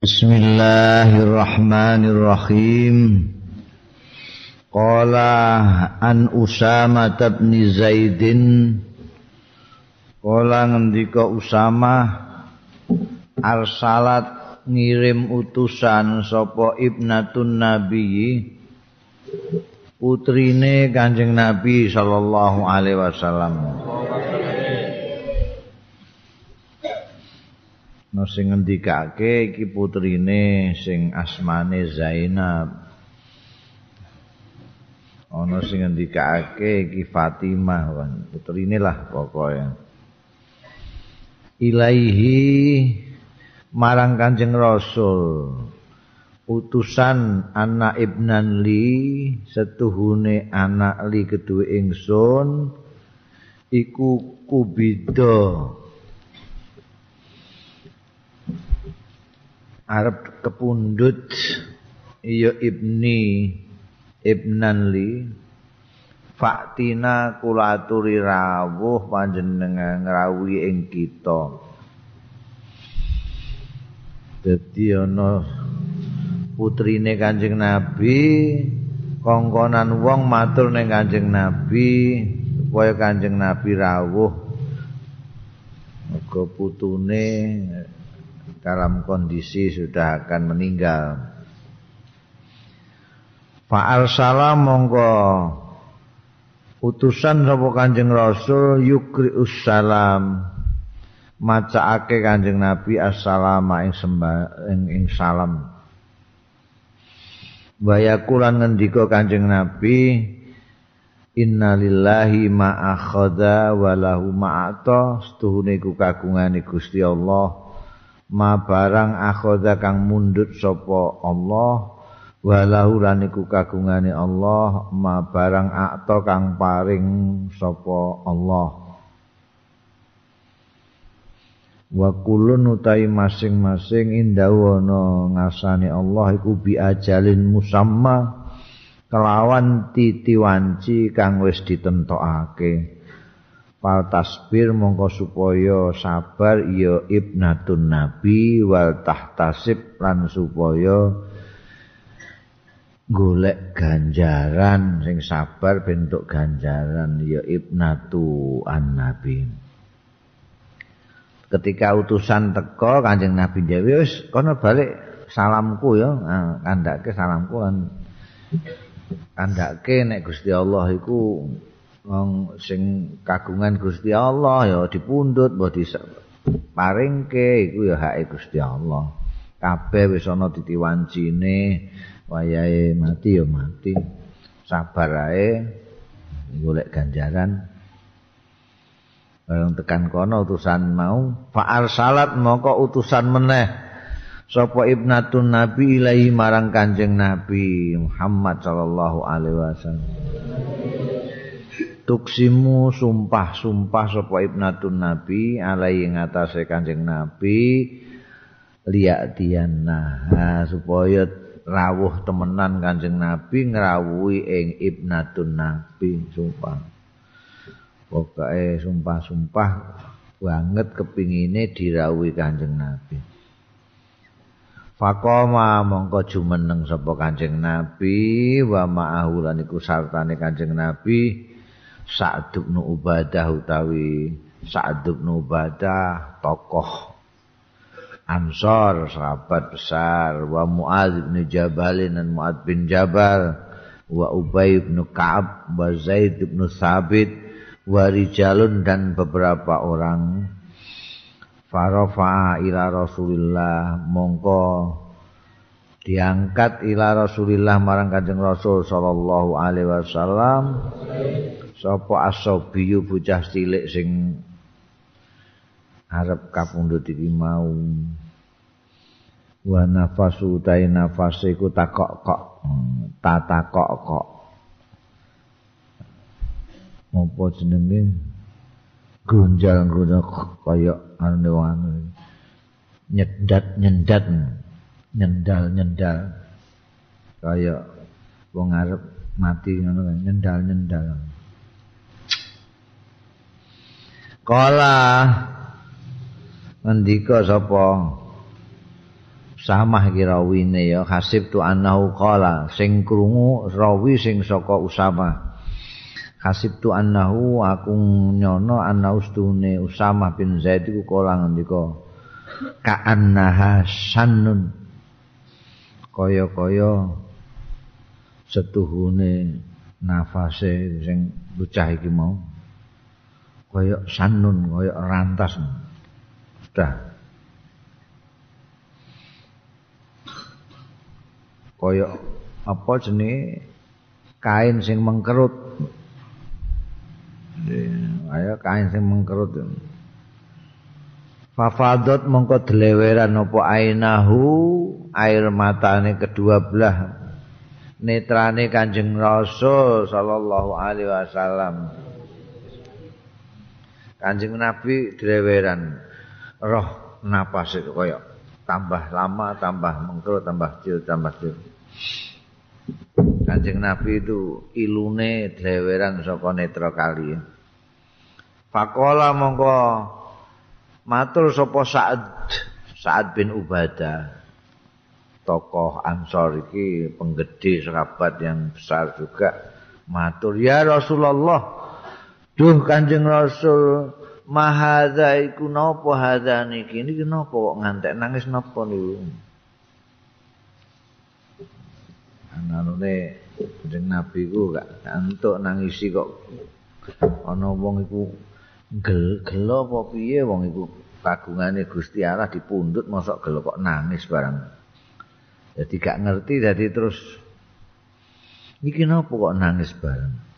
Bismillahirrahmanirrahim. Qala an Usama bin Zaidin Qala ngendika Usama arsalat ngirim utusan sapa ibnatun nabi putrine Kanjeng Nabi sallallahu alaihi wasallam No sing ngendikake iki putrine sing asmane Zainab. Ana sing ngendikake iki Fatimah. Putrine lah pokoknya. Ilaihi marang Kanjeng Rasul. Utusan anak ibnan li setuhune anak li kedue ingsun iku kubido arep kepundut iya ibni ibnan li faktina kulaturi rawuh panjenengan ngrawi ing kita. Dadi ana putrine Kanjeng Nabi kongkonan wong matur ning Kanjeng Nabi supaya Kanjeng Nabi rawuh. Muga putune dalam kondisi sudah akan meninggal. Fa'al salam monggo utusan sapa Kanjeng Rasul yukri ussalam macaake Kanjeng Nabi assalamu ing sembah ing, salam. Bayakulan ngendika Kanjeng Nabi Innalillahi ma'akhadha walahu ma'ata setuhune ku kagungane Gusti Allah ma barang akhoda kang mundut sapa Allah walahu lan iku kagungane Allah ma barang akto kang paring sapa Allah. Wa kulun utai masing-masing indahu ana ngasane Allah iku bi ajalin musamma kelawan titiwanci kang wis ditentokake Fal tasbir mongko supaya sabar ya ibnatun nabi wal tahtasib lan supaya golek ganjaran sing sabar bentuk ganjaran ya ibnatu an nabi. Ketika utusan teko kanjeng nabi dewi wis kono balik salamku ya. Kandake salamku kan kandake nek Gusti Allah iku wong sing kagungan Gusti Allah ya dipundhut mbah diparingke iku ya hake Gusti Allah. Kabeh wis ana ditiwancine wayahe mati ya mati. Sabar ae golek ganjaran. Bareng tekan kono utusan mau fa'al salat moko utusan meneh sapa ibnatun nabi ilahi marang kanjeng nabi Muhammad sallallahu alaihi wasallam tuksimu sumpah-sumpah sapa ibnatun nabi alai ngatasé kanjeng nabi liya diana supaya rawuh temenan kanjeng nabi ngrawuhi ing ibnatun nabi sumpah. Pokoke sumpah-sumpah banget kepingine dirawuhi kanjeng nabi. Fakoma mongko jumeneng sapa Kanjeng Nabi wa ma'ahu lan iku sartane Kanjeng Nabi Sa'd bin Ubadah utawi Sa'd bin Ubadah tokoh Ansor sahabat besar wa Muadz bin Jabal dan Muadz bin Jabal wa Ubay bin Ka'ab wa Zaid bin Sabit wa Rijalun dan beberapa orang. Farafa ila Rasulillah mongko diangkat ila Rasulillah marang Kanjeng Rasul sallallahu alaihi wasallam sapa asobiyu bocah cilik sing arep kapundhut iki mau? Wa nafasu ta nafas iku takok kok tata kok kok apa jenenge? Gonjal gonjal kaya anu wong nyedat nyendat nyendal nyendal. Kaya wong arep mati ngono nyendal Kala ngendika sapa? Usamah iki rawine ya hasib tu annahu qala. Sing krungu rawi sing saka Usamah. Hasib tu annahu aku nyono anna ustune Usamah bin Zaid iku kala ngendika ka annaha sannun. Kaya-kaya setuhune nafase sing bocah iki mau kaya sannun kaya rantas. Sudah kaya apa jenenge? Kain sing mengkerut. Ayo kain sing mengkerut. Fafadot mongko deleweran apa ainahu? Air matane kedua belah. Netrane kanjeng rasul sallallahu alaihi wasallam kanjeng nabi deleweran roh napas itu kaya tambah lama tambah mengkerut tambah cil tambah cil Kanjeng Nabi itu ilune dheweran saka netra kali. Fakola mongko matur sapa Sa'ad Sa'ad bin Ubadah. Tokoh Ansor iki penggede sahabat yang besar juga. Matur ya Rasulullah duh Kanjeng Rasul mahadza iku napa hadza niki? Niki napa kok ngantek nangis napa niku? Anane jeneng nabi ku gak antuk nangisi kok ana wong iku gel gelo apa piye? Wong iku kagungane Gusti Allah dipundhut mosok gelo kok nangis barang jadi gak ngerti jadi terus iki napa kok nangis barang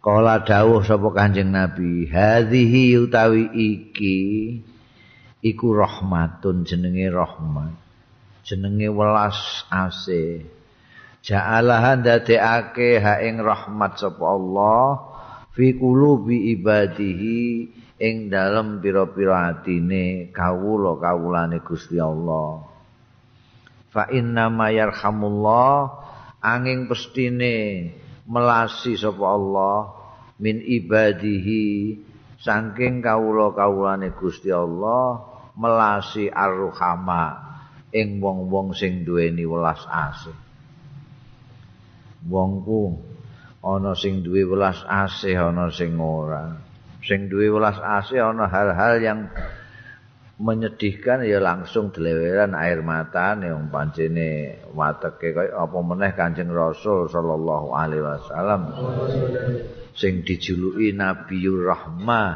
Kala dawuh sapa Kanjeng Nabi, hadhihi utawi iki iku rahmatun jenenge rahmat. jenenge welas ase ja'alahan dadekake ha ing rahmat sapa Allah fi qulubi ibadihi ing dalem pira-pira atine kawula kawulane Gusti Allah fa inna ma yarhamullah angin pestine melasi sapa Allah min ibadihi saking kawula kawulane Gusti Allah melasi arruhama ing wong-wong sing duweni welas asih. Wongku ana sing duwe welas asih, ana sing ora. Sing duwe welas asih ana hal-hal yang menyedihkan ya langsung deleweran air mata wong pancene wateke kaya apa meneh Kanjeng Rasul sallallahu alaihi wasallam sing dijuluki Nabiur Rahmah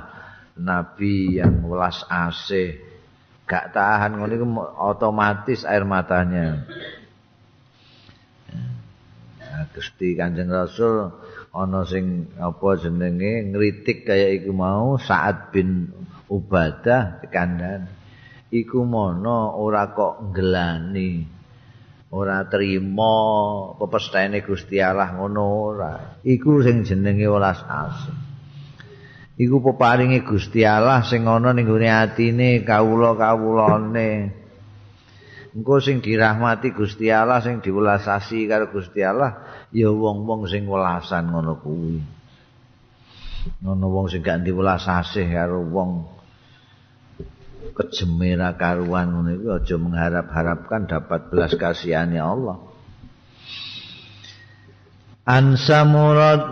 nabi yang welas asih gak tahan iku otomatis air matanya. Nah, Gusti Kanjeng Rasul ana sing apa jenenge ngritik kaya iku mau saat bin Ubadah kandan. Iku mono ora kok ngelani. Ora trima pepestane Gusti Allah ngono ora. Iku sing jenenge welas asih. iku peparinge Gusti Allah sing ana ning gone atine kawula-kawulane. Engko sing dirahmati Gusti Allah sing diwelasasi karo Gusti Allah ya wong-wong sing welasan ngono kuwi. Ngono wong sing gak diwelasasi karo wong kejemera karuan ngono iku aja mengharap-harapkan dapat belas kasihane Allah. Ansa murad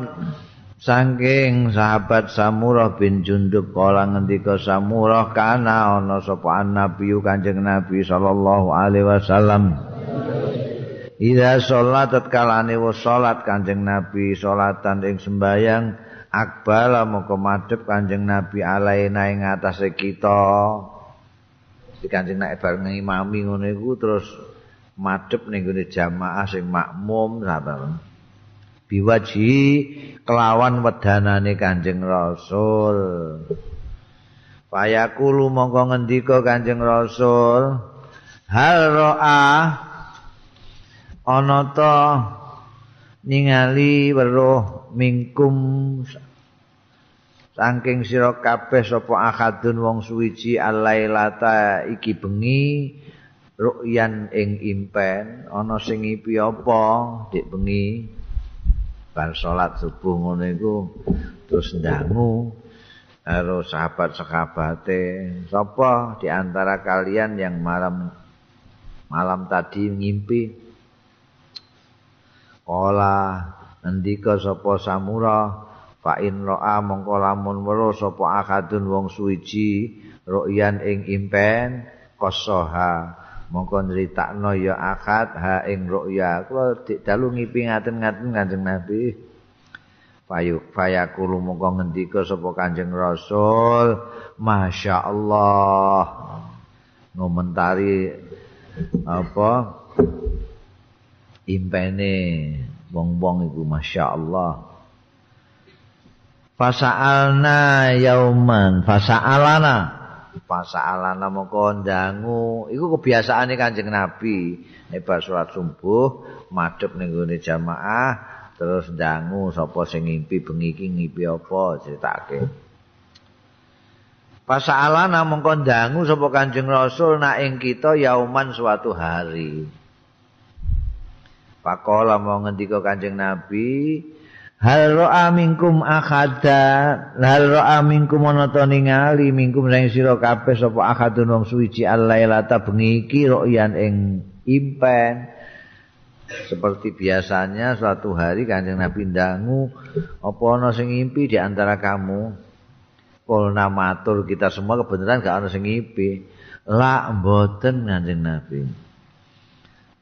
Sangking sahabat Samurah bin Jundub kala ngendika Samurah kana ana sapa nabi Kanjeng Nabi sallallahu alaihi wasallam. Ida salat tatkalane wa salat Kanjeng Nabi salatan ing sembayang akbala moko madhep Kanjeng Nabi alaina ing atase kita. Di Kanjeng Nabi bareng imami ngono iku terus madhep ning jamaah sing makmum sahabat. biwaji kelawan wedanane Kanjeng Rasul. Fayaqulu mongko ngendika Kanjeng Rasul, hal ro'a ana ningali weruh mingkum saking sira kabeh sapa akadun wong suwiji alailata iki bengi ru'yan ing impen ana sing ngipi apa dik bengi. Bar salat subuh ngono iku terus ndangu karo sahabat-sahabate. Sapa di antara kalian yang malam malam tadi ngimpi? Kala ngendika sapa samura fa in ra'a mongko lamun weruh sapa akadun wong suwiji ru'yan ing impen kosoha mongko nyritakno ya akad ha ing ru'ya. Kula dalu ngipi ngaten-ngaten Kanjeng Nabi. Payu fayakulu mongko ngendika sapa Kanjeng Rasul. Masyaallah ngomentari apa impene wong-wong iku masyaallah fasa'alna yauman. Fasa'alana. Fasa'alana mongko ndangu. Iku kebiasaane Kanjeng Nabi. Nek salat subuh madhep ning gone jamaah terus ndangu sapa sing ngimpi bengi iki ngimpi apa critake Fasa'alana mongko ndangu sapa Kanjeng Rasul nak ing kita yauman suatu hari. Pakola mau ngendika Kanjeng Nabi Hal ro'a minkum akhada Hal ro'a minkum monoto ningali? Minkum sayang siro kabeh Sopo akhadun wong suwici Al-lailata bengiki ro'yan ing impen. Seperti biasanya suatu hari kanjeng Nabi ndangu Apa ono sing ngimpi di antara kamu? Polna matur kita semua kebenaran gak ono sing ngimpi. La mboten kanjeng Nabi.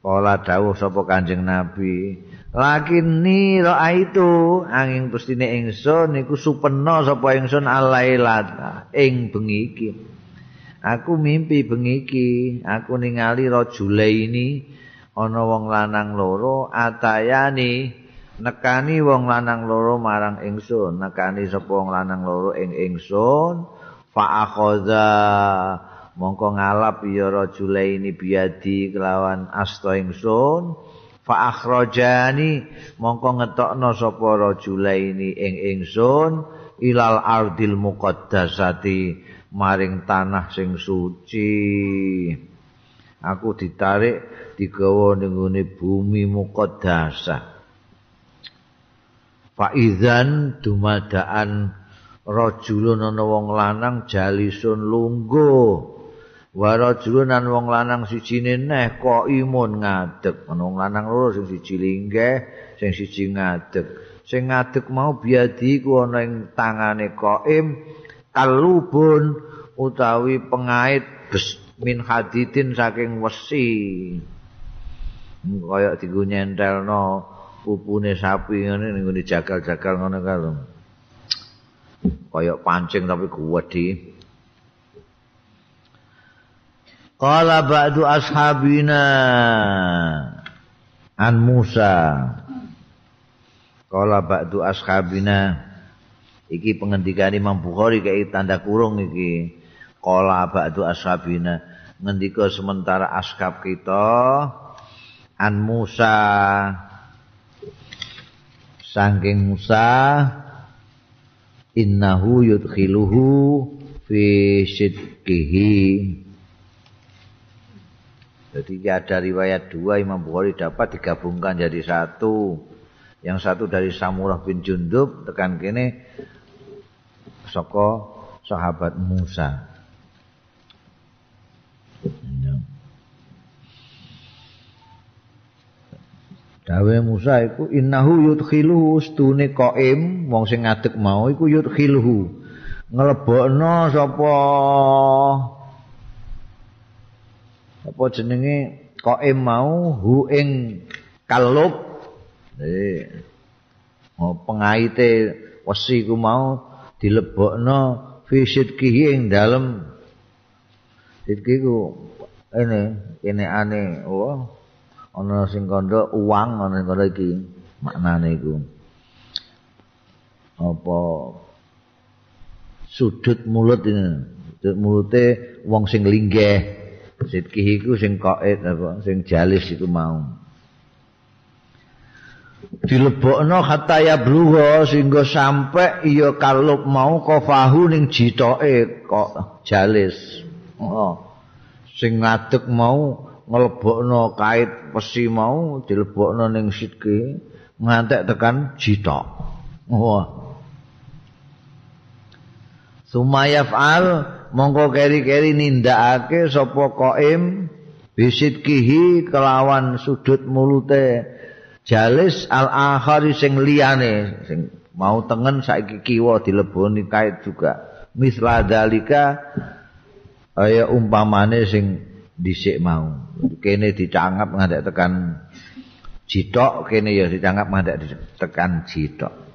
Pola dawuh sapa kanjeng Nabi Lakin ni roa itu angin pustine ingsun niku supena sapa ingsun alailat ing bengi iki. Aku mimpi bengi iki, aku ningali rajule ini ana wong lanang loro atayani nekani wong lanang loro marang ingsun, nekani sapa wong lanang loro ing ingsun. Fa akhadha mongko ngalap ya rajule ini biadi kelawan asta ingsun fa akhrajani mongko ngetokno sapa rajulaini ing ingsun ilal ardil muqaddasati maring tanah sing suci. Aku ditarik digawa ning bumi muqaddasah. Fa idzan dumadaan rajulun ana wong lanang jalisun lungguh Warajulunan wong lanang sijine neh kok imun ngadeg. Wong lanang loro sing siji linggih, sing siji ngadeg. Sing ngadeg mau biadi ku ana ing tangane qaim kalubun utawi pengait bes, min hadidin saking wesi. Kaya dienggo nyentelno pupune sapi ngene ning jagal-jagal ngono kae. Kaya pancing tapi gedhe. Qala ba'du ashabina an Musa. Qala ba'du ashabina iki pengendikan Imam Bukhari kayak tanda kurung iki. Qala ba'du ashabina ngendika sementara ashab kita an Musa saking Musa innahu yudkhiluhu fi sidqihi Jadi ada riwayat dua Imam Bukhari dapat digabungkan jadi satu. Yang satu dari Samurah bin Jundub tekan kene soko sahabat Musa. Dawe Musa iku innahu yudkhiluhu ustune qaim wong sing ngadeg mau iku yudkhiluhu nglebokno sapa apa jenenge? Qaim mau hu ing kalub eh oh, pengaite wesi ku mau dilebokno fi sidqihi ing dalem. Sidqi ku ene kene ane oh ana sing kandha uang ana sing kandha iki maknane iku. Apa? Sudut mulut ini sudut mulute wong sing linggih Sidki iku sing qaid apa sing jalis iku mau. Dilebokno hatta ya bluwa sehingga sampai iya kalub mau kofahu ning jitoke kok jalis. Oh. Sing ngadeg mau nglebokno kait pesi mau dilebokno ning sidki ngantek tekan jitok. Oh. Sumayaf'al mongko keri-keri nindakake sapa qaim bisidkihi kelawan sudut mulute jalis al akhari sing liyane sing mau tengen saiki kiwa dileboni kait juga. Misla dalika kaya umpamane sing dhisik mau. Kene dicangap ngantek tekan jitok kene ya dicangap ngantek tekan jitok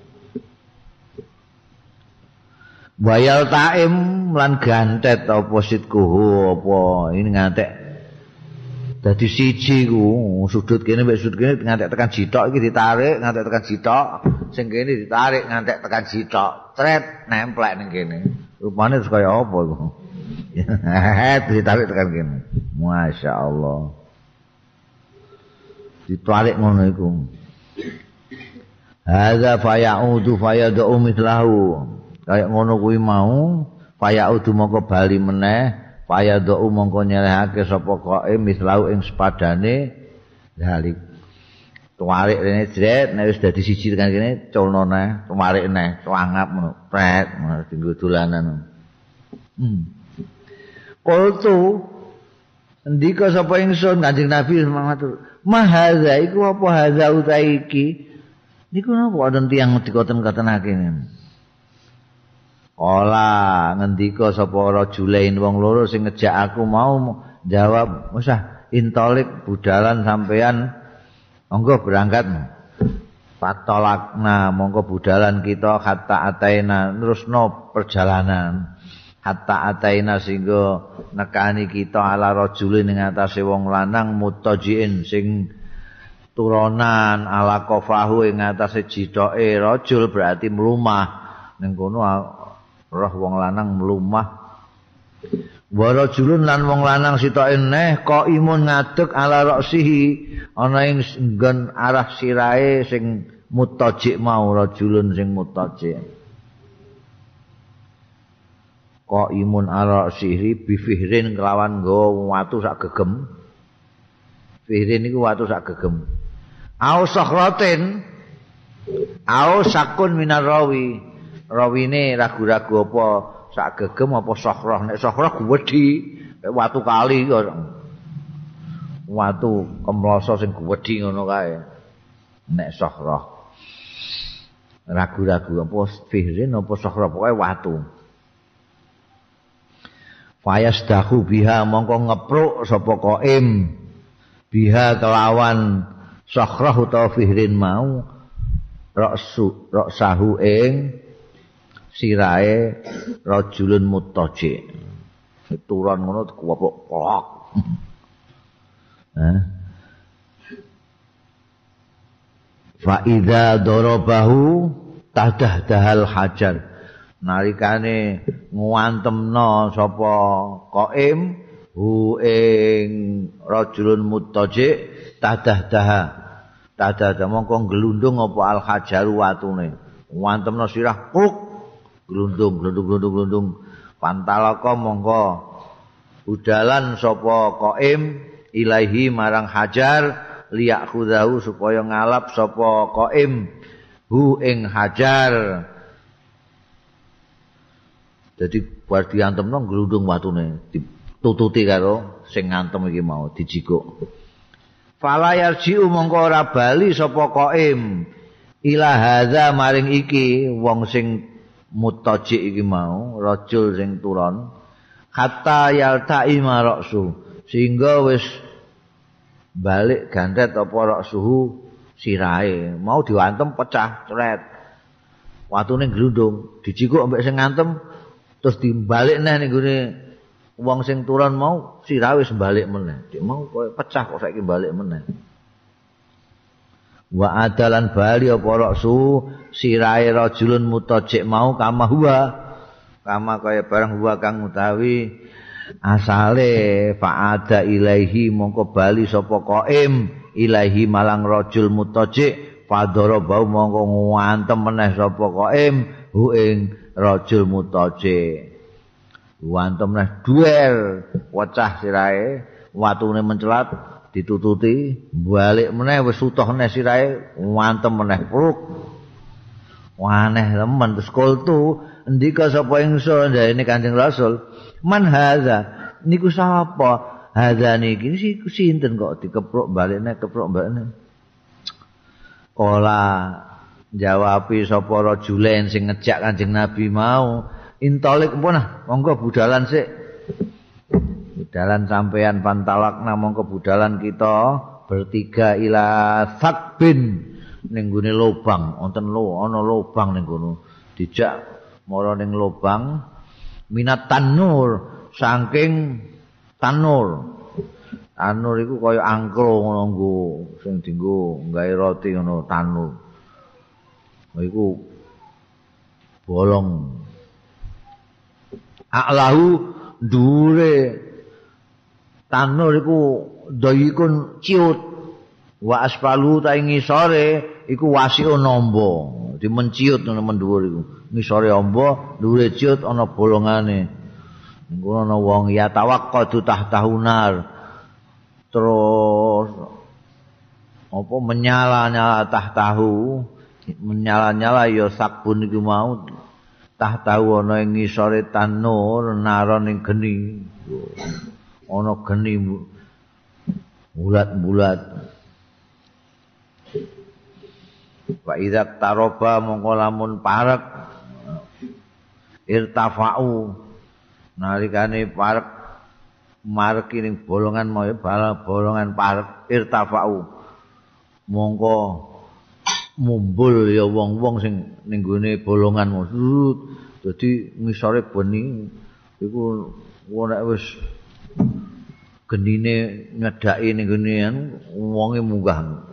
Bayal taim lan gantet apa sitkuhu apa? Ini ngantek. Dadi siji ku sudut kene mek sudut kene ngantek tekan jitok iki ditarik ngantek tekan jitok. Sing kene ditarik ngantek tekan jitok. Tret nemplek ning kene. Rupane terus kaya apa iku? Ditarik tekan kene. Masya Allah ditarik ngono iku. Hadza fayaudu fayadu mithlahu kaya ngono kuwi mau paya udu mongko bali meneh paya do mongko nyelehake sapa koe mislau ing sepadane dalik tuwarik rene jret nek wis dadi siji kan kene culno neh tuwarik neh tuangap pret ngono dinggo dolanan. Hmm. Kultu ndika sapa ingsun Kanjeng Nabi matur mahaza iku apa haza utaiki? Niku napa? Wonten tiyang dikoten-kotenake ngene Ola ngendika sapa rajulain wong loro sing ngejak aku mau jawab usah intolik budalan sampean monggo berangkat. Patolakna monggo budalan kita hatta ataina terusno perjalanan. Hatta ataina sehingga nekani kita ala rajulin ing atase wong lanang mutajiin sing turunan ala kofahu ing atase jitoke rajul berarti mlumah. Ning kono roh wong lanang mlumah. Wara julun lan wong lanang sitoke neh kok imun ngadeg ala roksihi? Ana ing nggon arah sirahe sing mutajik mau rajulun sing mutajik. Kok imun ala roksihi? Bifihrin kelawan nggawa watu sak gegem. Fihrin iku watu sak gegem. Au sakhratin au sakun minar rawi rawine ragu-ragu apa sak gegem apa sokhroh nek sokhroh gwedhi watu kali watu kemloso sing gwedhi ngono kae. Nek sokhroh ragu-ragu apa fihrin apa sokhroh pokoke watu. Fayas dahu biha mongko ngepruk sapa qaim. Biha kelawan sokhroh utawa fihrin mau roksu roksahu ing sirae rajulun muttaji turun ngono kuwapok plok eh fa idza darabahu tadah dahal hajar. Nalikane nguantemno sapa qaim hu ing rajulun muttaji tadah daha tadah mongko glundung apa al hajaru watune. Nguantemno sirah pluk glundung glundung glundung glundung. Pantalaka mongko udalan sapa qaim ilahi marang hajar liyak khudahu supaya ngalap sapa qaim hu ing hajar. Dadi bar diantemno glundung watune ditututi karo sing ngantem iki mau dijikuk. Fala yarji'u mongko ora bali sapa qaim. Ila hadza maring iki wong sing mutajik iki mau rajul sing turun hatta yaltai maraksu sehingga wis balik gandet apa raksuhu sirahe. Mau diwantem pecah cret. Watune glundung dicikuk ambek sing ngantem terus dibalik neh ning gone wong sing turun mau sirahe wis balik meneh. Mau koyo pecah kok saiki balik meneh wa adalan bali apa raksu sirahe rajulun mutajik mau kama huwa. Kama kaya barang huwa kang utawi asale faada ilaihi mongko bali sapa qaim ilaihi malang rajul mutajik padara bau mongko ngantem meneh sapa qaim hu ing rajul mutajik. Wantem meneh duel wacah sirahe watune mencelat ditututi balik meneh wis utuh neh sirahe wantem meneh pruk. Waneh temen terus kultu ndika sapa ingsun? Ini Kanjeng Rasul man hadza? Niku sapa? Hadani iki si sinten kok dikeprok balikne keprok balikne Kala jawabi sapa rajulen sing ngejak Kanjeng Nabi mau intolik pun monggo budalan sik budalan sampean pantalakna monggo budalan kita bertiga ila sakbin ning gone lubang. Wonten lo ana lubang ning kono. Dijak mara ning lubang minat tanur saking tanur. Tanur iku kaya angklo ngono nggo sing dienggo gawe roti ngono tanur. Iku bolong. Aklahu dure tanur iku dayikun ciut. Wa aspalu ta ing ngisore iku wasiu nombo di menciut ngono mendhuwur iku. Ngisore ombo dhuwure ciut ana bolongane. Ngono ana wong ya tawaqqatu tahtahunar terus apa menyala-nyala tahtahu. Menyala-nyala ya sakbun iku mau tahtahu ana ing ngisore tanur naron ing geni ana geni bulat-bulat. Wa idza taroba mongko lamun parek irtafa'u. Nalikane parek marek ning bolongan mau bolongan parek irtafa'u. Mongko mumbul ya wong-wong sing ning gone bolongan dadi ngisore beni. Iku ora wis genine nyedaki ning gone wonge munggah.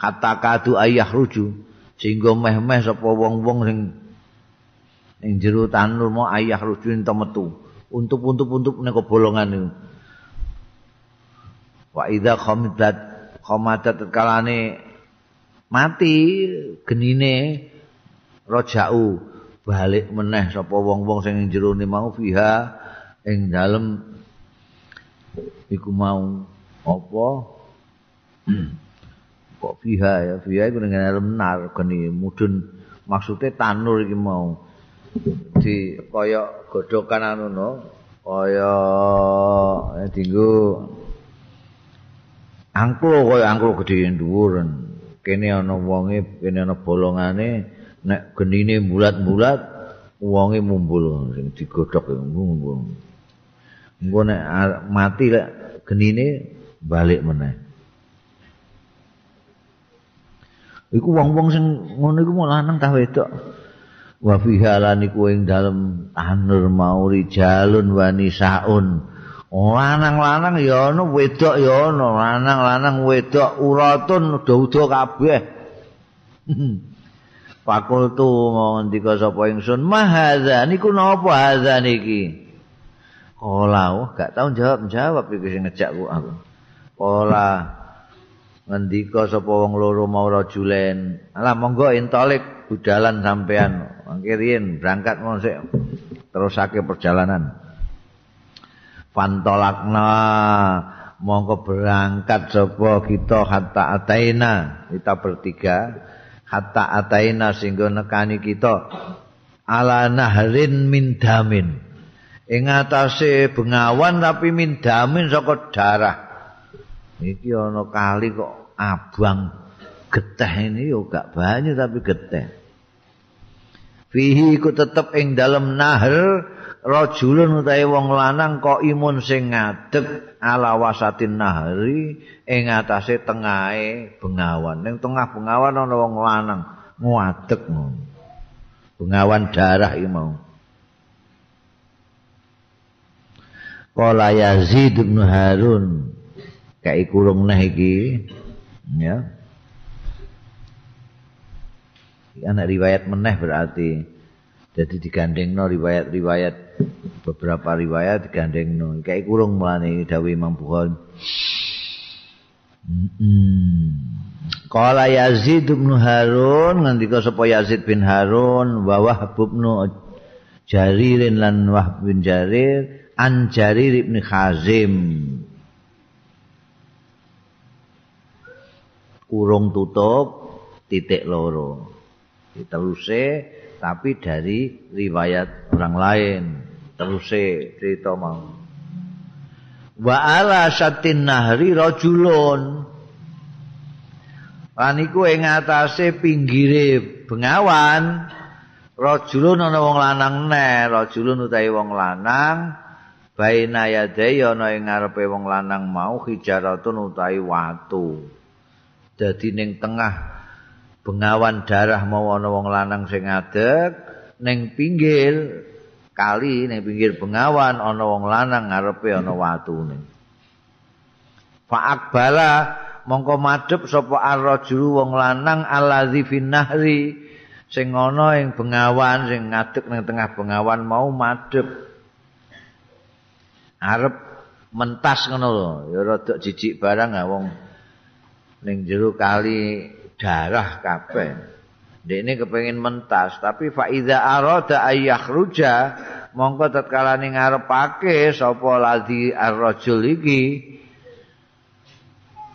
Kata kadu ayah ruju sehingga meh-meh sapa wong-wong sing ning jero tanur mau ayah ruju ento metu. Untuk-untuk-untuk ning bolongan niku. Wa idza khamidat khamadat kalane mati genine rojau. Balik meneh sapa wong-wong sing ning jero mau fiha ing dalem iku mau apa? Kok fiha ya? Fiha iku ning dalem nar geni mudun. Maksude tanur iki mau. Di kaya godhokan anu no kaya eh, dinggo angklo kaya angklo gedhe dhuwur. Kene ana wonge kene ana bolongane nek genine bulat-bulat wonge mumbul sing digodhog mumbul engko nek mati lek genine balik meneh. Iku wong-wong sing ngono iku mau lanang ta wedok. Wa fiha lan iku ing dalem tanur mauri jalun wani saun. Lanang-lanang ya ana wedok ya ana lanang-lanang wedok uratun udah-udah kabeh. Fakultu mau ngendika sapa ingsun? Mahadza niku napa hadza niki Ola, oh, gak tau jawab-jawab iki sing ngejak aku. Ola ngendika sapa wong loro mau rajulen. Alah monggo intolik budalan sampean. Mangke riyen berangkat mau sik terusake perjalanan. Fantolakna monggo berangkat sapa kita hatta ataina kita bertiga hatta ataina sehingga nekani kita ala nahrin min damin ing atase bengawan tapi mindamin saka darah. Iki ana kali kok abang geteh ini yo gak banyak tapi geteh. Fihi ku tetep ing dalem nahar rajulun utahe wong lanang kok imun sing ngadeg ala wasatin nahri ing atase tengahe bengawan. Ning tengah bengawan ana wong lanang ngadeg bengawan darah iki mau Kala Yazid bin Harun. Kayak kurung nah iki. Ya. Anak riwayat meneh berarti. Jadi digandeng no riwayat-riwayat beberapa riwayat digandeng no kayak kurung melani Dawi Imam Bukhari. Kala Yazid bin Harun ngendika sapa Yazid bin Harun wa Wahb bin Jaririn lan Wahb bin Jarir an Jarir ibn Khazim. Kurung tutup titik loro. Diteruse tapi dari riwayat orang lain. Teruse cerita mau. Wa ala satin nahri rajulun. Lan iku ing atase pinggire bengawan. Rajulun ana wong lanang ne rajulun utawi wong lanang baina yadai ana ing ngarepe wong lanang mau hijaratun utawi watu. Dadi ning tengah bengawan darah mau ana wong lanang sing ngadeg ning pinggir kali ning pinggir bengawan ana wong lanang ngarepe ana watune. Fa akbala mongko madhep sapa ar-rajulu wong lanang allazi nahri sing ana ing bengawan sing ngadeg ning tengah bengawan mau madhep arep mentas ngono lho. Ya rada jijik barang ah wong ning jero kali darah kabeh. Dekne kepengin mentas tapi fa iza arada ayakhruja mongko tatkala ning ngarepake sapa ladzi ar-rajul iki?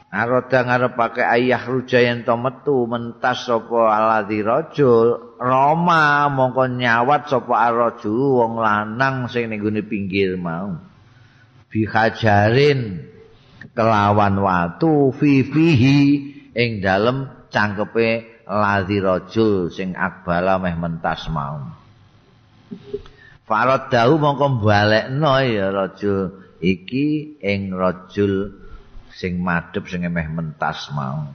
Aroda ngarepake ayah ruja yen to metu mentas sapa aladhi rajul Roma mongko nyawat sapa araju wong lanang sing ning pinggir mau bihajarin kelawan watu fifihi ing dalem cangkepe ladhi rajul sing akbala meh mentas mau Farad dahu mongko balekno ya rajul. Iki ing rajul sing madhep sing emeh mentas mau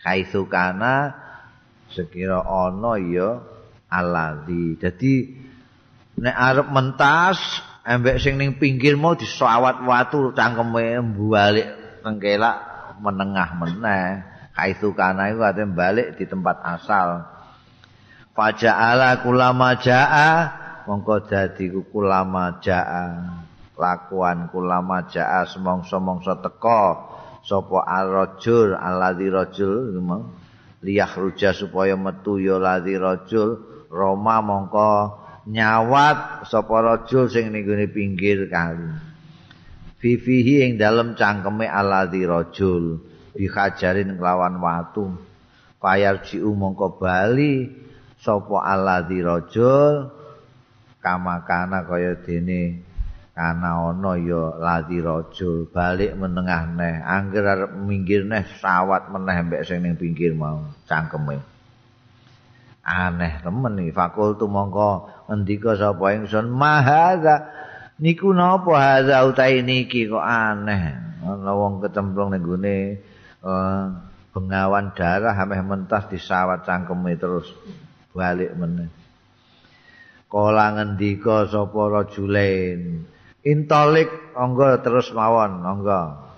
kaisu kana sekira ana ya aladhi dadi nek arep mentas embek sing ning pinggir mau disawat watu cangkeme balik tengkelak menengah meneh. Kaisu kana iku ate balik di tempat asal. Faja'ala kulama ja'a mongko dadi kulama ja'a. Lakuan kula majaa semongso-mongso teka sapa arrajul alladzi rajul liyah ruja supaya metu ya ladzi rajul. Roma mongko nyawat sapa rajul sing ning pinggir kali. Fifihi ing dalem cangkeme alladzi rajul bihajarin kelawan watu. Payar jiu mongko bali sapa alladzi rajul kamakana kaya dene kana ana ya lati raja balik menengah neh angger arep minggir neh sawat meneh mbek sing ning pinggir mau cangkeme aneh temen iki fakultu mongko ngendika sapa ingsun mahaza. Niku napa haza utahe niki kok aneh? Ana wong kecemplung ning gone uh, bengawan darah ameh mentas disawat cangkeme terus balik meneh. Kala ngendika sapa rajulain intolik angga terus mawon angga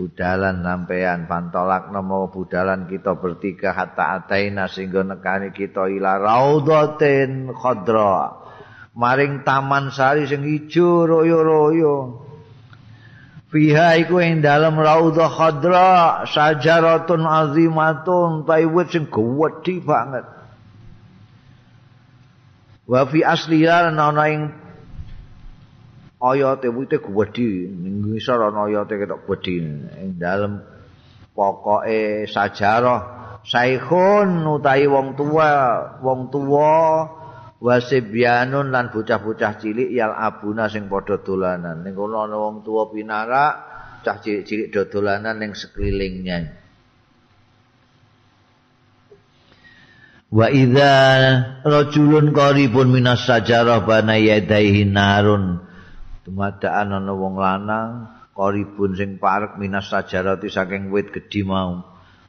budalan sampean pantolak nama budalan kita bertiga. Hatta ataina sehingga nekani kita ila raudhatin khadra maring taman sari sing ijo royo-royo. Fiha iku ing dalem raudha khadra sajaratun azimatun. Taiwit sing gedhi banget. Wa fi asliha ana ing ayate wite gedhi ning ngisor ana ayate ketok gedhi ing dalem pokoke sajarah saikhun utahi wong tua wong tua wasibyanun lan bocah-bocah cilik yal abuna sing padha dolanan. Ning kono ana wong tua pinarak cah cilik-cilik dolanan ning sekelilingnya. Wa idza rajulun qaribun minas sajarah bana yadaihi narun dumadaan ana wong lanang qaribun sing parek minas sajarati saking wit gedhi mau.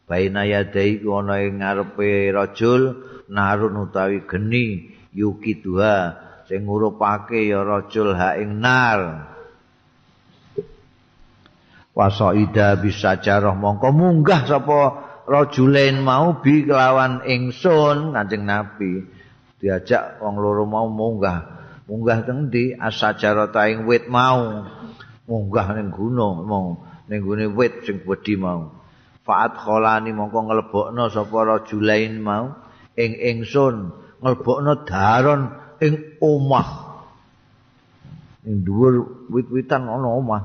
Baina yadai ku ana ing ngarepe rajul narun utawi geni yuki dua sing ngurupake ya rajul ha ing nar. Wasaida bisa jarah mongko munggah sapa rajulen mau bi kelawan ingsun kanjeng nabi. Diajak wong loro mau munggah munggah teng ndi? Asajarata ing wit mau. Munggah ning gunung mau ning gune wit sing gedhi mau. Faat kholani mongko nglebokno sapa rajulain mau. Ing ingsun nglebokno daron ing omah. Ing dhuwur wit-witan ana omah.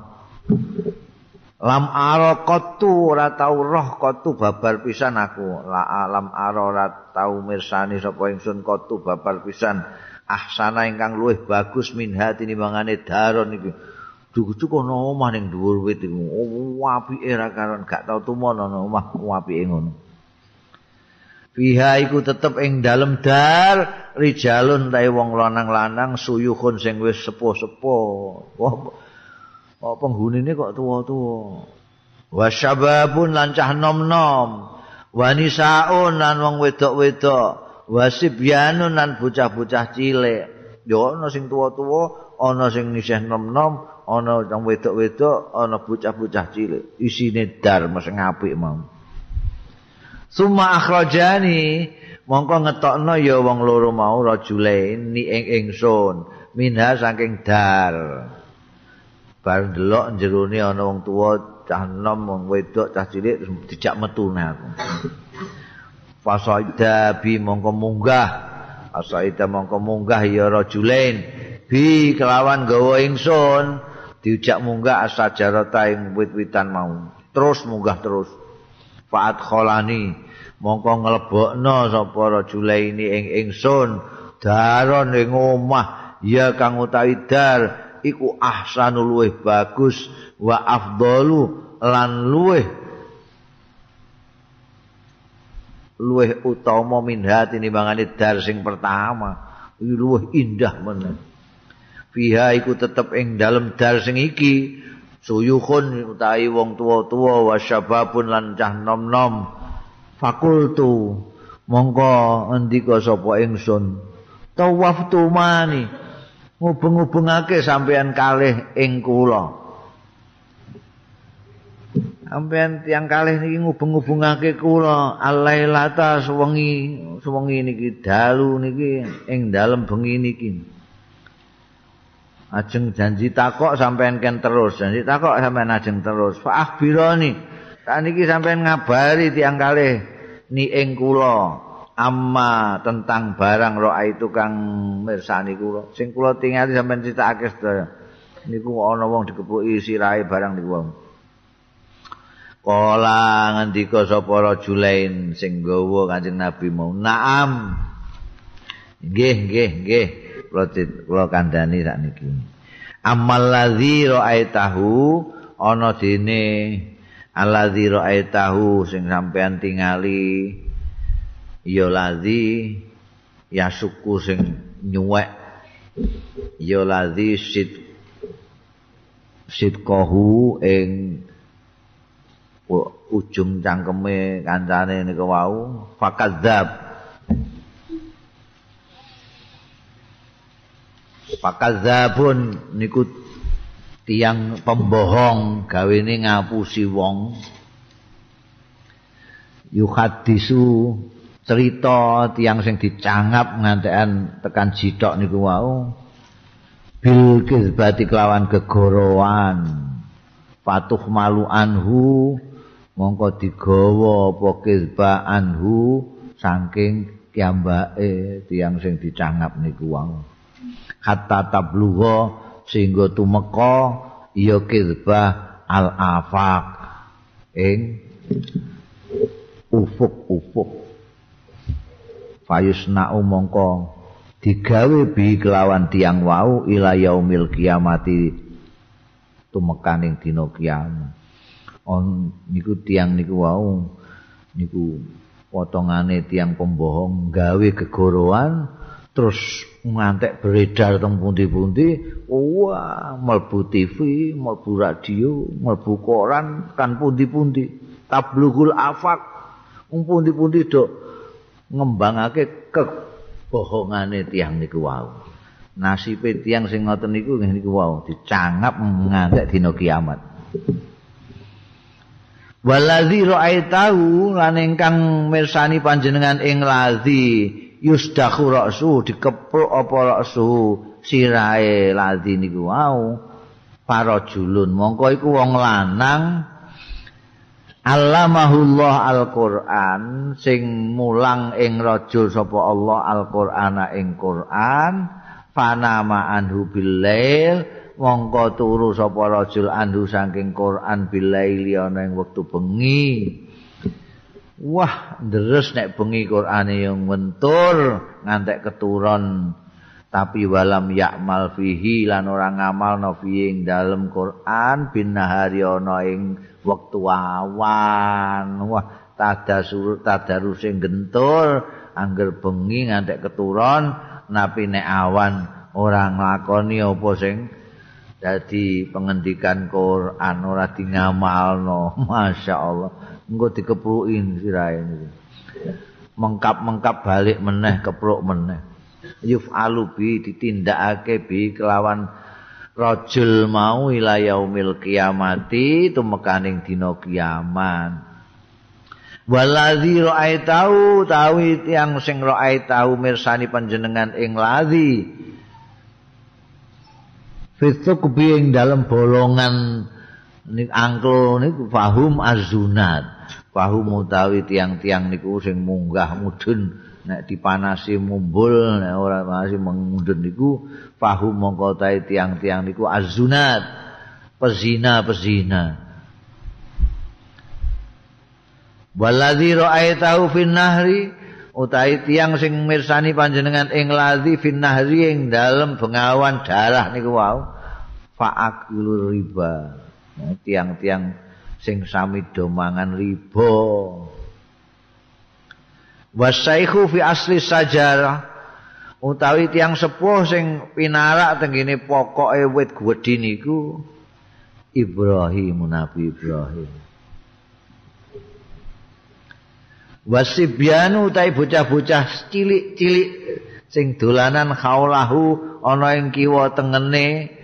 Lam ara qatu ora tau roh qatu babar pisan aku. La alam ara ora tau mirsani sapa ingsun qatu babar pisan ahsana ingkang luwih bagus min hati nimbangane daron iki Gedhe-gedhe kono omah ning dhuwur wit iku. Oh, apike ra karon gak tau tumono omah apike ngono. Fiha iku tetep ing dalem dar rijalun tae wong lanang-lanang suyuhun sing wis sepuh-sepuh. Wah, oh, penghunine kok tuwa-tuwa. Wasyababun lancah nom-nom. Wanisaun lan wong wedok-wedok. Wasibyanun lan bocah-bocah cilik. Ya ana sing tuwa-tuwa, ana sing nisih nom-nom, ana wong wedok-wedok, ana bocah-bocah cilik. Isine dar meseng apik mau. Suma akhrajani mongko ngetokno ya wong loro mau rajulain ni ing ingsun minha saking dar. Bar delok jerone ana wong tuwa cah nom wong wedok cah cilik dijak metune aku. Fasaida bi mongko munggah. Fasaida mongko munggah ya rajulain. Bi kelawan gawa ingsun. Diujak munggah asajarata ing wit-witan mau. Terus munggah terus. Fa'at kholani mongko nglebokno sapa rajulaini ing ingsun. Daron ing omah. Ya kang utawi dar. Iku ahsanul luweh bagus. Wa afdalu lan luweh luweh utama minha tinimbangane dar sing pertama. Iki luweh indah meneh fiha iku tetep ing dalem dar sing iki. Suyukhun utawi wong tuwa-tuwa wa syababun lan cah nom-nom. Fakultu mongko ndika sapa ingsun? Tawaftu mani. Ngubung-ubungake sampean kalih ing kula sampean tiang kalih niki ngubung-ubungake kula alailata suwengi suwengi niki dalu niki ing dalem bengi niki ajeng janji takok sampean ken terus janji takok sampean ajeng terus fa akhbirani Saniki sampean ngabari tiang kalih ni ing kula amma tentang barang roa itu kang mirsani kula. Sing kula tingali sampean critakake sedaya. Niku ana wong dikepuki sirahe barang niku wong. Kala ngendika sapa rajulain sing gawa Kanjeng Nabi mau. Naam. Nggih, nggih, nggih. Kula kula kandhani sakniki. Amal ladzi ra'aitahu ana dene alladzi ra'aitahu sing sampean tingali ya ladzi ya suku sing nyuwek ya ladzi sit sitqahu ing ujung cangkeme kancane niku wau fakadzab fakadzabun niku tiang pembohong gawene ngapusi wong. Yuhadisu cerita tiang sing dicangap ngantekan tekan jidok niku wau. Bil kizbati kelawan kegorowan patuh malu anhu mongko digawa apa kizba anhu saking kiambake tiang sing dicangap niku wau. Hatta tablugha sehingga tumeka ya kizbah al afaq ing ufuk-ufuk. Fayusna'u mongko digawe bi kelawan tiang wau ila yaumil kiamati tumekaning dina kiamat on niku tiang niku wau niku potongane tiang pembohong gawe kegorowan terus ngantek beredar teng pundi-pundi wah mlebu TV mlebu radio mlebu koran kan pundi-pundi. Tablughul afak pundi-pundi do ngembangake kebohongane tiang niku wau. Nasibe tiang sing ngoten niku niku wau dicangap ngantek dina kiamat Waladzi ra'aitahu lan ingkang mirsani panjenengan ing ladzi yusdahu ra'su dikepruk apa ra'su sirahe ladhi niku wau. Para julun mongko iku wong lanang. Allamahullah Al-Qur'an sing mulang ing raja sapa Allah Al-Qur'ana ing Qur'an fanama anhu bilail mongko turu sapa rajul anhu saking Qur'an bilaili ana ing wektu bengi. Wah, deres nek bengi Qur'ane yang mentur ngantek keturon. Tapi walam yakmal fihi lan ora ngamal fihi ing dalem Quran bin nahari ana ing wektu awan. Wah tadasur tadaruse gentur angger bengi ngantek keturon napi nek awan ora nglakoni apa sing dadi pengendikan Quran ora di ngamalno masyaallah. Engko dikeprukin sirahe mengkap-mengkap balik meneh kepruk meneh. Yuf'alu bi ditindakake bi kelawan rajul mau ila yaumil kiamati tumekaning dina kiamat. Waladzi ra'aitau tawi yang sing ra'aitau mirsani panjenengan ing ladzi fituk ing dalam bolongan nik angkel niku? Fahum azunat. Fahum utawi tiang-tiang niku sing munggah mudun nek dipanasi mumbul nek ora masih mengundun niku fahu mongko tiang-tiang niku azunat. Pezina pezina waladzi ra'aitahu fin nahri utahe tiang sing mirsani panjenengan ing ladzi fin nahri ing dalem bengawan darah niku wau. Fa'akul riba. Tiang-tiang sing sami do mangan riba. Wasaikhu fi asli sajarah. Utawi tiang sepuh sing pinarak tengene pokoke wit gedhi niku Ibrahim Nabi Ibrahim wasibyanu utawi bocah-bocah cilik-cilik sing dolanan khaulahu ana ing kiwa tengene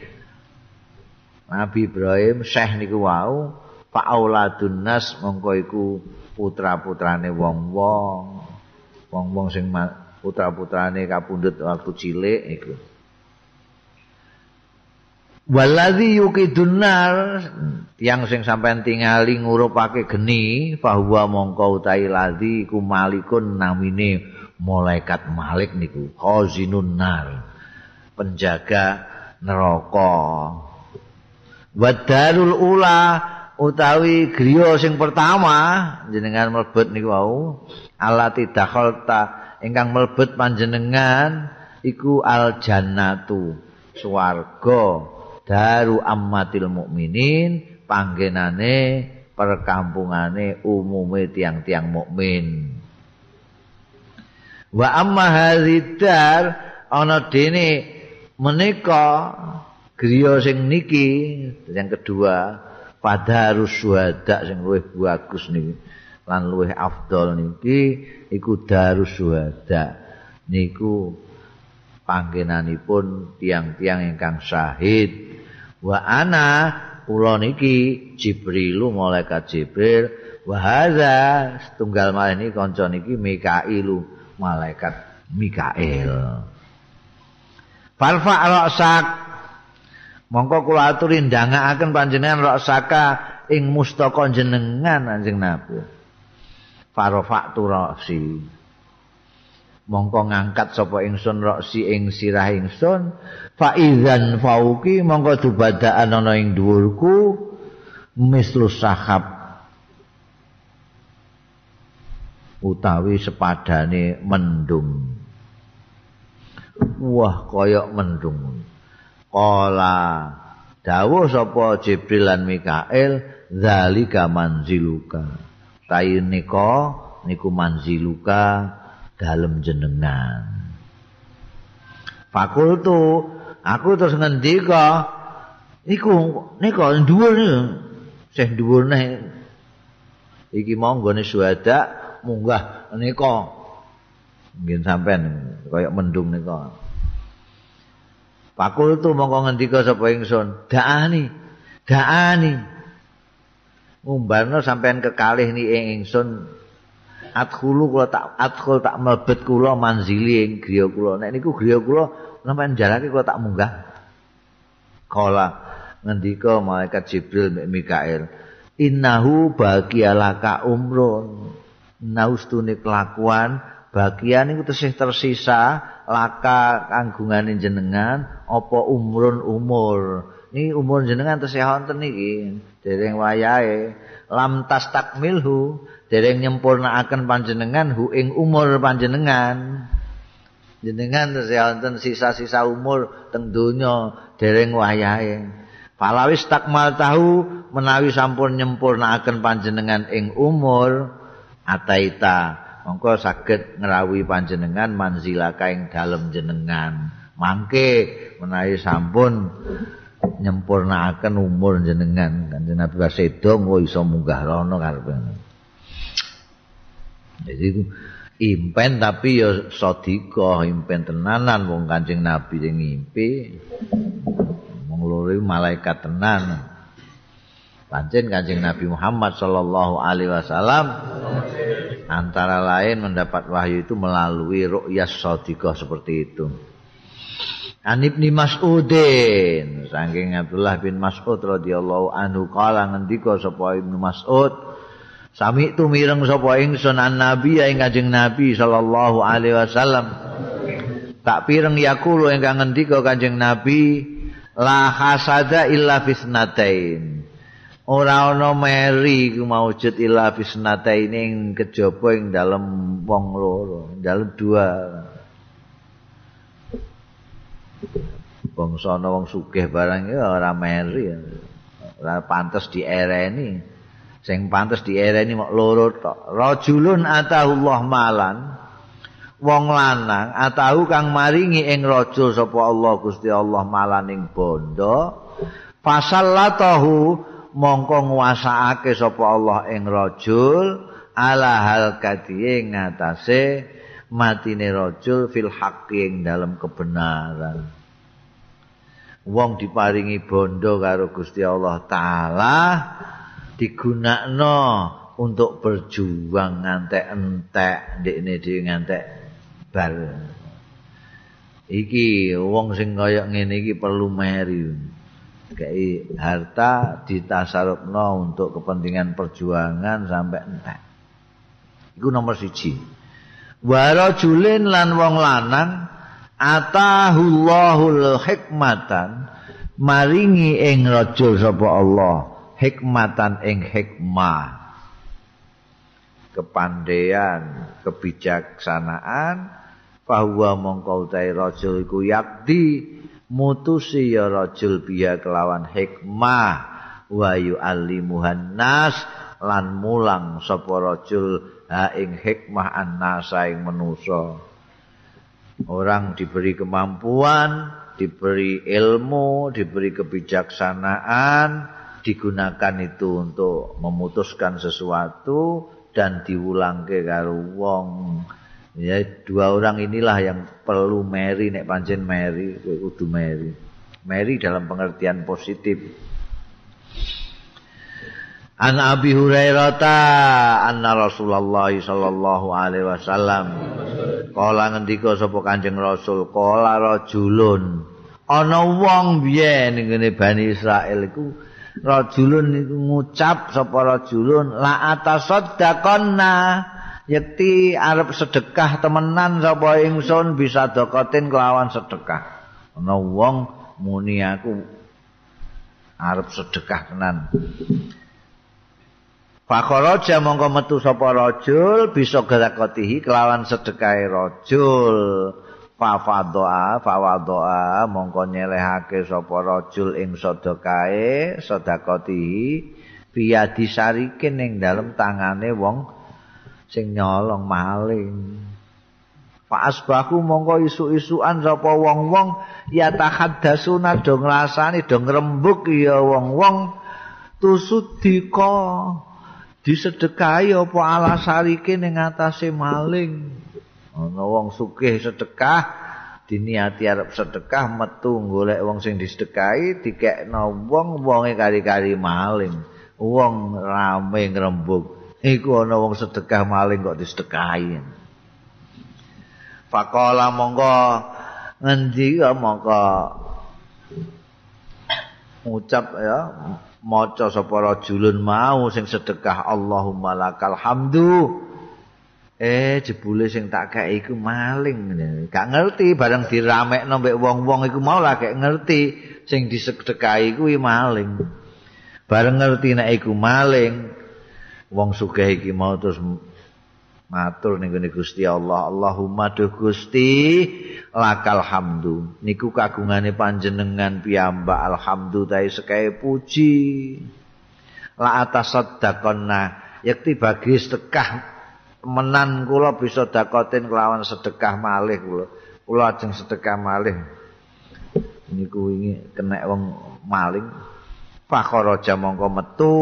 Nabi Ibrahim syekh niku wau fa'auladun nas mongko iku putra-putrane wong-wong wong-wong sing putra-putrane kapundhut waktu cilik iku. Waladzi yuqidunnar tiyang sing sampean tingali ngurupake geni bahwa mongko utahi ladzi iku malikun namine malaikat malik niku khazinun nar penjaga neraka. Wadarul ula utawi griya sing pertama jenengan mlebet niku wau alati dakhalta ingkang mlebet panjenengan iku al jannatu swarga daru ammatil mukminin panggenane perkampungane umume tiang-tiang mukmin. Wa amma hadzidar ana dene menika griya sing niki yang kedua pada harus suhada sing luwih bagus niki lan luwih afdol niki iku darus syuhada. Niku panggenanipun tiang-tiang ingkang syahid wa ana kula niki jibrilu malaikat jibril. Wa hadza setunggal malih niki kanca niki mikailu malaikat mikail. Falfa ra'sak. Mongko kula aturi ndangakaken panjenengan ra'saka ing mustaka jenengan anjing nabi. Farafa'tu ra'si mongko ngangkat sapa ingsun ra'si ing sirah ingsun. Fa idzan fauki mongko dubadaan ana ing dhuwurku. Mislu sahab utawi sepadane mendung. Wah kaya mendung. Kala dawuh sapa jibril lan mikael zalika manziluka. Tai nika niku manziluka dalem jenengan. Fakultu aku terus ngendika niku nika dhuwur niku. Sing dhuwur neh. Iki mau nggone suada munggah nika. Mungkin sampean kaya mendung nika. Fakultu mongko ngendika sapa ingsun? Daani daani. Ngumbarno sampean kekalih ni ing ingsun adkhulu kula tak adkhul tak mlebet kula manzili ing griya kula. Nek niku griya kula sampean jarake kula tak munggah. Kala ngendika malaikat jibril mek mikael innahu bagialaka umrun. Naustune kelakuan bagian iku tesih tersisa laka kanggungane jenengan apa umrun umur. Ini umur jenengan tesih wonten iki dereng wayahe. Lam tas takmilhu dereng nyempurnaaken panjenengan hu ing umur panjenengan. Jenengan terus sisa-sisa umur teng donya dereng wayahe. Falawis takmal tahu menawi sampun nyempurnakaken panjenengan ing umur ataita mongko saged ngrawuhi panjenengan manzilaka ing dalem jenengan. Mangke menawi sampun nyempurnakaken umur jenengan. Kanjeng Nabi Wasedo kok iso munggah rono karepe jadi impen tapi ya sadika impen tenanan. Wong Kanjeng Nabi sing ngimpi wong malaikat tenan. Pancen Kanjeng Nabi Muhammad sallallahu alaihi wasallam antara lain mendapat wahyu itu melalui ru'yas sadika seperti itu. An Ibni Mas'udin saking Abdullah bin Mas'ud radhiyallahu anhu kala ngendika sapa Mas'ud Sami tu mireng sapa ingsun an nabi ing Kanjeng Nabi sallallahu alaihi wasallam. Tak pireng yakulu ingkang ngendika Kanjeng Nabi la hasada illa fisnatain. Ora ana meri ku maujud illa fisnatain ing kejaba ing dalem wong loro, dalem dua. Bangsa ana wong sugih barang ya ora meri. Ora pantes diereni. Sing pantes diereni mok loro tok. Rajulun atahullah malan wong lanang atahu kang maringi ing rajul sapa Allah Gusti Allah malan ing bondo fasallatahu mongko nguasaake sapa Allah ing rajul ala hal kadhiye ngatasé matine rajul fil haqqi ing dalam kebenaran. Wong diparingi bondo karo Gusti Allah taala digunakno untuk berjuang ngantek entek ndekne dhewe ngantek bal. Iki wong sing kaya ngene iki perlu meri. Kei harta ditasarupno untuk kepentingan perjuangan sampai entek. Iku nomor siji. Waro julin lan wong lanang atahullahul hikmatan maringi ing raja sapa Allah hikmatan ing hikmah. Kepandaian kebijaksanaan bahwa mongko utahe rajul iku yakdi mutusi ya rajul biya kelawan hikmah. Wa yu'allimuhan nas lan mulang sapa rajul ha ing hikmah annasa ing manusa. Orang diberi kemampuan diberi ilmu diberi kebijaksanaan digunakan itu untuk memutuskan sesuatu dan diulangke karo wong. Ya dua orang inilah yang perlu meri nek pancen meri kudu meri. Meri dalam pengertian positif. An Abi Hurairah ta anna Rasulullah sallallahu alaihi wasallam kala ngendika sapa Kanjeng Rasul kala rajulun ana wong biyen ngene Bani Israel iku rajulun niku ngucap sapa rajulun la atasaddaqanna yekti arep sedekah temenan sapa ingsun bisa dokotin kelawan sedekah. Ana wong muni aku arep sedekah tenan. Fakharaja mongko metu sapa rajul bisa gerakotihi kelawan sedekahe rajul fafadoa fawadoa mongko nyelehake sapa rajul ing sedekae sedekati biya disarikin ning dalem tangane wong sing nyolong maling. Fa asbahu mongko isu-isuan sapa wong-wong ya tahaddasuna do ngrasani do ngrembug ya wong-wong tusudika disedekahi apa alasarike ning atase maling ana wong sugih sedekah diniati arep sedekah metu golek wong sing disedekahi dikekno wong wonge kari-kari maling. Wong rame ngrembug. Iku ana wong sedekah maling kok disedekahi. Faqala monggo. Ngendi monggo. Ngucap ya maca sapa rajulun mau sing sedekah Allahumma lakal hamdu Eh jebule sing tak gawe iku maling. Gak ngerti bareng diramekno mbek wong-wong iku mau lah gak ngerti sing disedekahi kuwi maling. Bareng ngerti nek iku maling, wong sugih iki mau terus matur ning Gusti Allah Allahumma duh Gusti lakal hamdu niku kagungane panjenengan piyambak alhamdu ta'i sekae puji la atas sedakona yakti bagi sedekah menan kula bisa dakotin kelawan sedekah malih kula. Kula ajeng sedekah malih. Niku wingi kena wong maling. Fakharaja mongko metu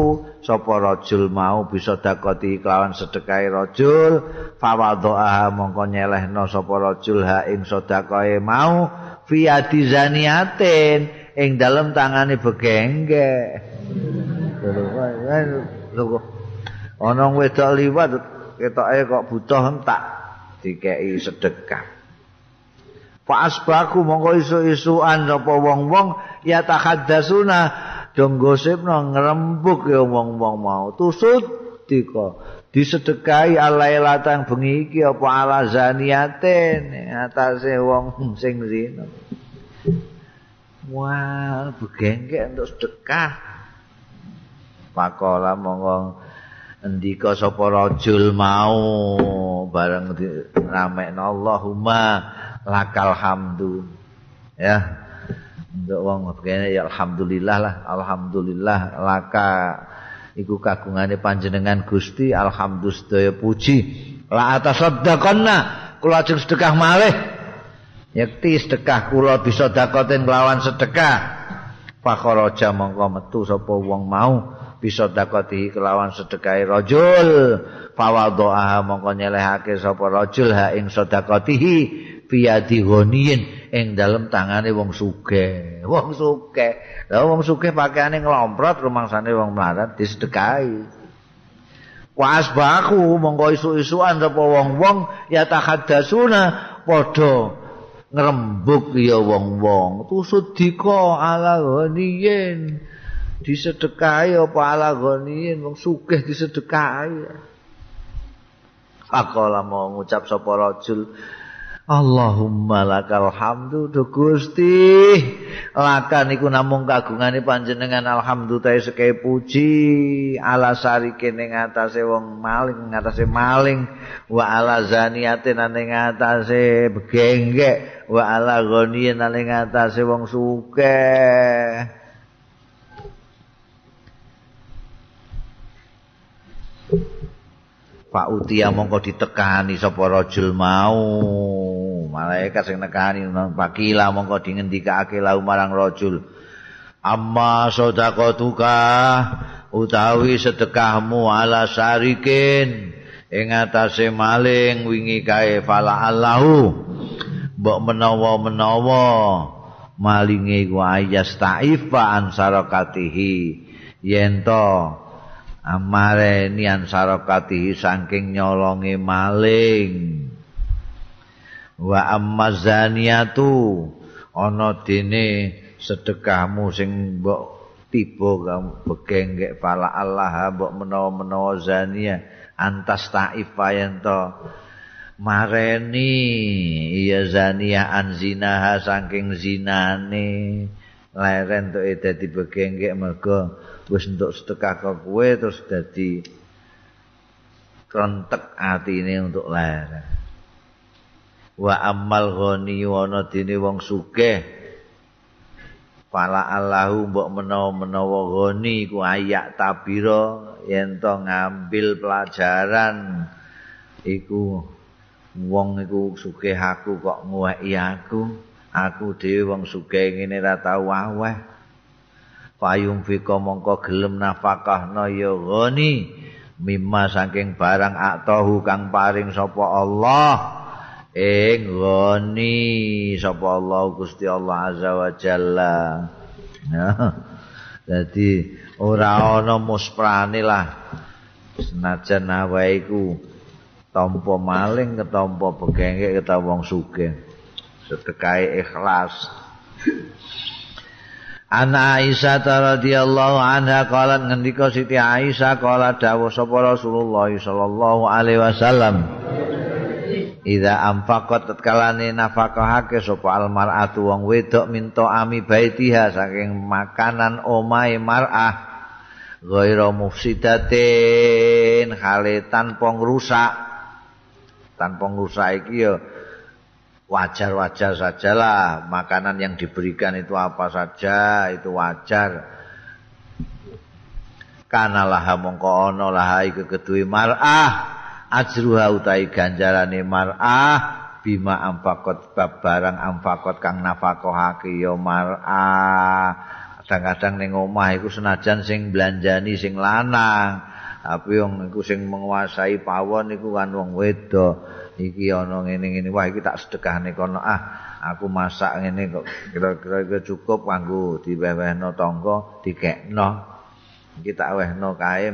sapa rajul mau bisa dakoti kelawan sedekahe rajul. Fawadha'a mongko nyelehno sapa rajul ha ing sedekahe mau. Fi zaniatin ing dalem tangane begengge. Ana wedok liwat ketoke kok butuh entak dikeki sedekah. Fa asbaku mongko isu-isuan sapa wong-wong ya tahaddasuna dong gosipno ngrembug ya wong-wong mau. Tusut dika disedekahi alailatan bengi iki apa ala zaniaten atase wong sing zina. Wah begengke untuk sedekah. Pakola monggo ndika sapa rajul mau bareng ramekno Allahumma lakal hamdu. Ya untuk wong kene ya alhamdulillah lah alhamdulillah laka. Iku kagungane panjenengan Gusti alhamdulillah puji. La atasaddaqanna kula ajeng sedekah malih. Yakti sedekah kula bisa dakoten kelawan sedekah. Fakharaja mongko metu sapa wong mau bisa dakoti kelawan sedekah rajul. Fawadha'a mongko nyelehake sapa rajul ha ing sedekatihi fiyadi ghaniyin ing dalem tangane wong sugih. Wong sugih. Lha wong sugih pakaiane nglomprot rumangsane wong melarat disedekahi. Was baku monggo isu-isuan sapa wong-wong ya tahaddasuna padha ngrembug ya wong-wong. Tusud dika ala ghaniyin disedekahi apa ala ghaniyin wong sugih disedekahi. Akola mau ngucap sapa rajul Allahumma lakal hamdu do Gusti lakan iku namung kagungane panjenengan alhamdulillah seke puji ala sarike ning atase wong maling ning atase maling wa ala zaniatin ning atase begengge wa ala ghaniyin ning atase wong sugih Pak Utia mongko ditekani sapa rajul mau. Malaikat sing nekani pakila mongko dingendikake lau marang rajul. Amma sedekatuka utawi sedekahmu ala sarikin ing atase maling wingi kae fala Allahu. Mbok menawa-menawa malinge ku ayas taifa ansarakatihi yen amare nian sarakati saking nyolonge maling. Wa ammazaniatu ana dene sedekahmu sing mbok tiba kamu begengek pala Allah mbok menawa-menawa zania antas taifa yen to? Mareni iya zania an zinaha saking zinane leren to dadi begengek mergo wis entuk sedekah ke kowe terus dadi krontek atine untuk lara wa amal ghani ana dene wong sugih. Pala Allahu mbok menawa-menawa ghani ku ayak tabira yen to ngambil pelajaran iku wong iku sugih aku kok nguweki aku aku dhewe wong sugih ngene ra tau aweh. Payung fika mongko gelem nafakahna ya ghani. Mimma saking barang aktahu kang paring sapa Allah. Ing ghani sapa Allah Gusti Allah azza wa jalla. Dadi ora ana musprane lah. Senajan awae iku tampa maling ketampa begengke ketampa wong sugih sedekahe ikhlas. Ana Aisyah radhiyallahu anha qalat ngendika Siti Aisyah qala dawuh sapa Rasulullah sallallahu alaihi wasallam Ida amfaqat tatkalane nafakahake sapa almar'atu wong wedok minta ami baitiha saking makanan omahe mar'ah ghairu mufsidatin hale tanpa ngrusak. Tanpa ngrusak iki ya wajar-wajar sajalah makanan yang diberikan itu apa saja itu wajar. Kana laha mongko laha iku keduwe mar'ah. Ajruha utai ganjarane mar'ah bima ampakot barang ampakot kang nafakohake ya mar'ah. Kadang-kadang ning omah iku senajan sing belanjani sing lanang. Tapi wong iku sing menguasai pawon iku kan wong wedok iki ana ngene-ngene. Wah iki tak sedekahne kono. Ah aku masak ngene kok. Kira-kira cukup kanggo diwehno tangga dikekno iki tak wehno kae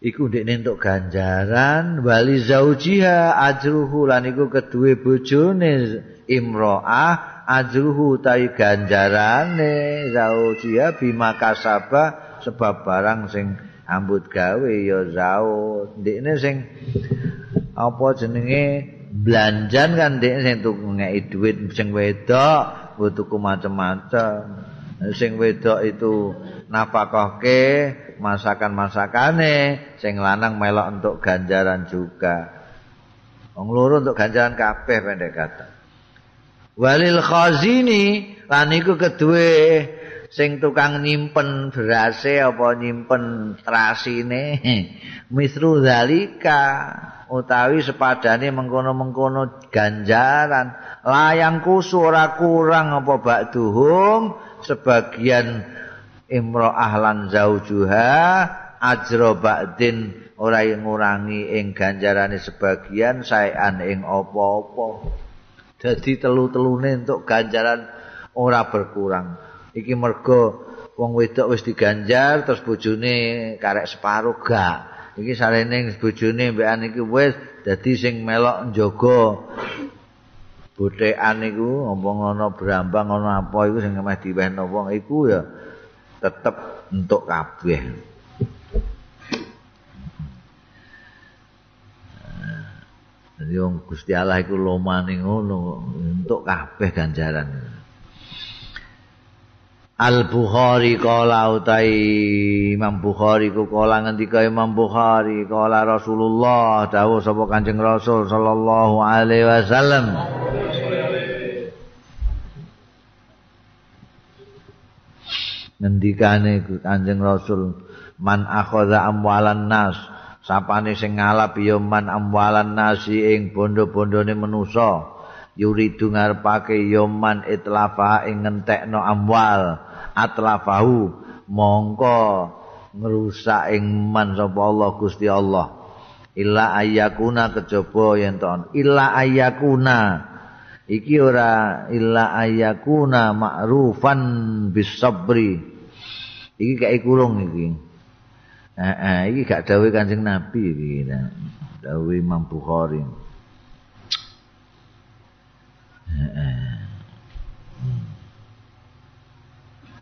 iku ndekne entuk ganjaran wali zaujiha ajruhu. Lan iku keduwe bojone imro'ah ajruhu tai ganjarane zaujiha bima kasaba sebab barang sing ambut gawe ya zau ndekne sing apa jenenge belanjan kan ndek sing tuku ngeki dhuwit sing wedok tuku macam-macam sing wedok itu nafkahke masakan-masakane sing lanang melok untuk ganjaran juga. Wong loro untuk ganjaran kabeh pendek kata. Walil khazini lan iku kedue sing tukang nyimpen berase apa nyimpen trasine? Misru zalika utawi sepadane mengkono-mengkono ganjaran. Layang kusu ora kurang apa bakduhum sebagian imro'ah lan zaujuha ajra ba'din ora ngurangi ing ganjarane sebagian saean ing apa-apa. Dadi telu-telune untuk ganjaran ora berkurang iki mergo wong wedok wis diganjar terus bojone karek separuh gak. Iki sarene bojone mbekan iki wis dadi sing melok njaga. Bothekan iku apa ngono brambang ngono apa iku sing meh diwehno wong iku ya tetep entuk kabeh. Jadi Gusti Allah iku lomane ngono untuk kabeh ganjaran. Al Bukhari kala utai Imam Bukhari ku kala ngendika Imam Bukhari kala Rasulullah dawuh sapa Kanjeng Rasul sallallahu alaihi wasallam. Ngendikane Kanjeng Rasul man akhadha amwalan nas sapane sing ngalap ya man amwalan nasi ing bondo-bondone manusa. Yuridu ngarepake ya man itlafa ing ngentekno amwal atlafahu mongko ngrusak ing man sapa Allah Gusti Allah. Illa ayakuna kejaba yen ton illa ayakuna iki ora illa ayakuna ma'rufan bisabri iki kayak kurung iki. Eh, eh iki gak dawuh Kanjeng Nabi iki dawuh Imam Bukhari. Eh, eh.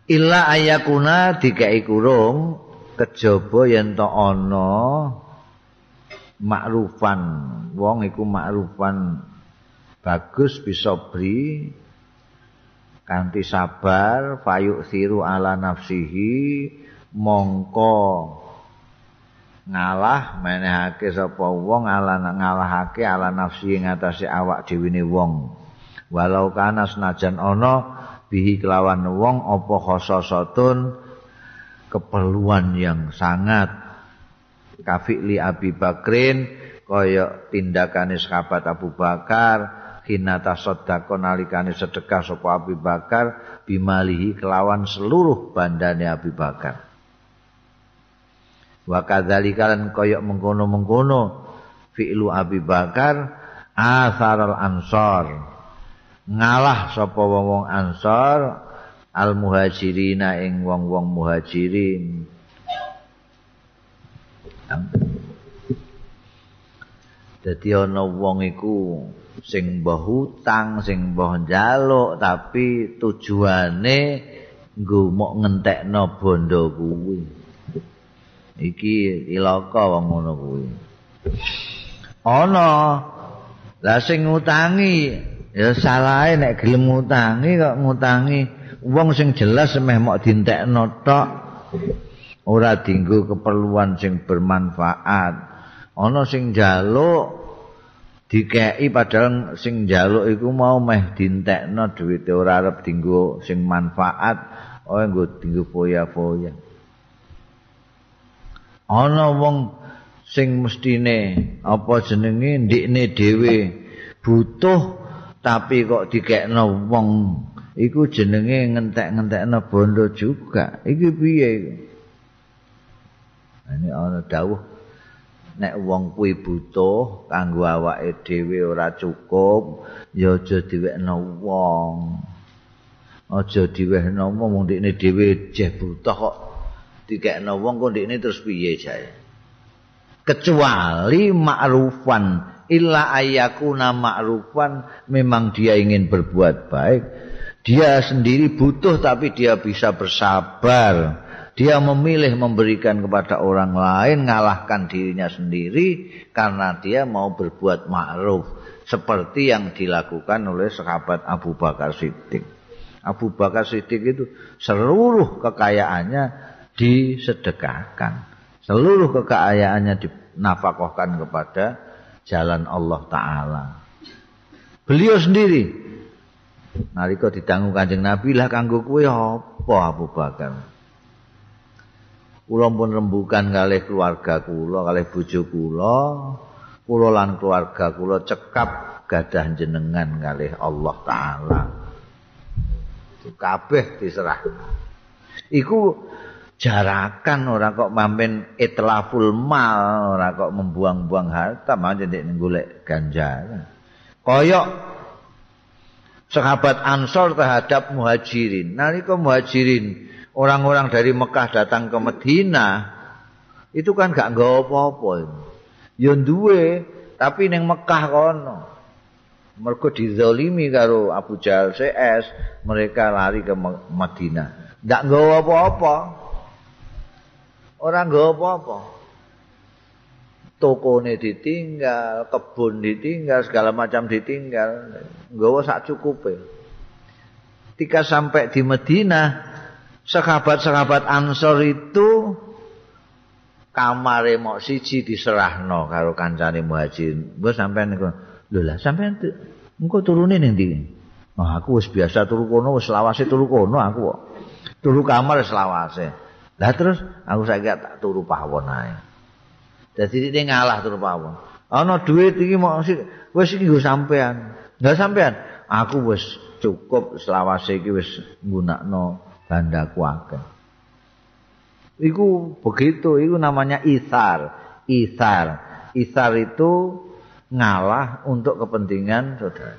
Illa ayakuna dikai kurung kejaba yen to ana makrufan. Wong iku makrufan. Bagus bisa bri kanthi sabar fayuk siru ala nafsihi mongko ngalah menehake sapa wong ala ngalahake ala nafsi ngatasi awak dhewe wong. Walau kana senajan ana bihi kelawan wong apa khososatun keperluan yang sangat. Kafili Abi Bakrin kaya tindakane sahabat Abu Bakar hina tasaddaqo nalikane sedekah sapa Abi Bakar bimalihi kelawan seluruh bandane Abi Bakar. Wa kadzalika lan kaya mengkono-mengkono fi'lu Abi Bakar atharal ansar ngalah sapa wong-wong ansor al muhajirina ing wong-wong muhajirin. Dadi ana wong iku sing mbah hutang sing mbah njaluk tapi tujuane nggo mok ngentekno bondo kuwi. Iki ilaka wong ngono kuwi. Ana la sing ngutangi ya salahe nek gelem ngutangi kok ngutangi. Wong sing jelas meh mok dintekno tok. Ora dinggo keperluan sing bermanfaat. Ana sing njaluk dikeki padahal sing njaluk iku mau meh dintekno dhuwite ora arep dinggo sing manfaat. Oh nggo dinggo foya-foya. Ana wong sing mestine apa jenenge ndikne dhewe butuh tapi kok dikekno wong iku jenenge ngentek-ngentekno bondo juga. Iki piye ini ana dawuh nek wong kuwi butuh kanggo awake dhewe ora cukup ya aja diwekno wong. Aja diwekno wong mung ndekne dhewe jeh butuh kok dikekno wong kok ndekne terus piye jae? Kecuali ma'rufan illa ayyakuna ma'rufan memang dia ingin berbuat baik. Dia sendiri butuh tapi dia bisa bersabar. Dia memilih memberikan kepada orang lain ngalahkan dirinya sendiri karena dia mau berbuat ma'ruf seperti yang dilakukan oleh sahabat Abu Bakar Siddiq. Abu Bakar Siddiq itu seluruh kekayaannya disedekahkan. Seluruh kekayaannya dinafkahkan kepada jalan Allah taala. Beliau sendiri nalika ditanggung Kanjeng Nabi lah kanggo kowe apa Abu Bakar? Kula pun rembukan kalih keluarga kula, kalih bojo kula, kula lan keluarga kula cekap gadah jenengan kalih Allah taala. Kabeh diserah. Iku jarakan ora kok mampin itlaful mal ora kok membuang-buang harta malah jadi golek ganjaran koyok sahabat ansor terhadap muhajirin. Nalika muhajirin orang-orang dari Mekah datang ke Medina itu kan gak nggawa apa-apa yo duwe tapi ning Mekah kono. Mergo dizalimi karo Abu Jahal CS mereka lari ke Madinah. Ndak nggawa apa-apa Orang nggawa apa-apa. Tokone ditinggal, kebun ditinggal, segala macam ditinggal. Nggawa sak cukupe. Ketika sampai di Medina, sahabat-sahabat Ansor itu kamare mok siji diserahno karo kancane muhajirin. Mbok sampean niku, lho lah sampean engko turune ning ndi? Oh, aku wis biasa turu kono, wis lawase turu kono aku kok. Turu kamar wis lawase. Lah terus aku saiki tak turu pawon ae. Dadi iki ngalah turu pawon. Ana duit iki mau wis iki nggo sampean. Enggak sampean. Aku wis cukup selawase iki wis nggunakno bandaku akeh. Iku begitu, iku namanya isar. Isar. Isar itu ngalah untuk kepentingan saudara.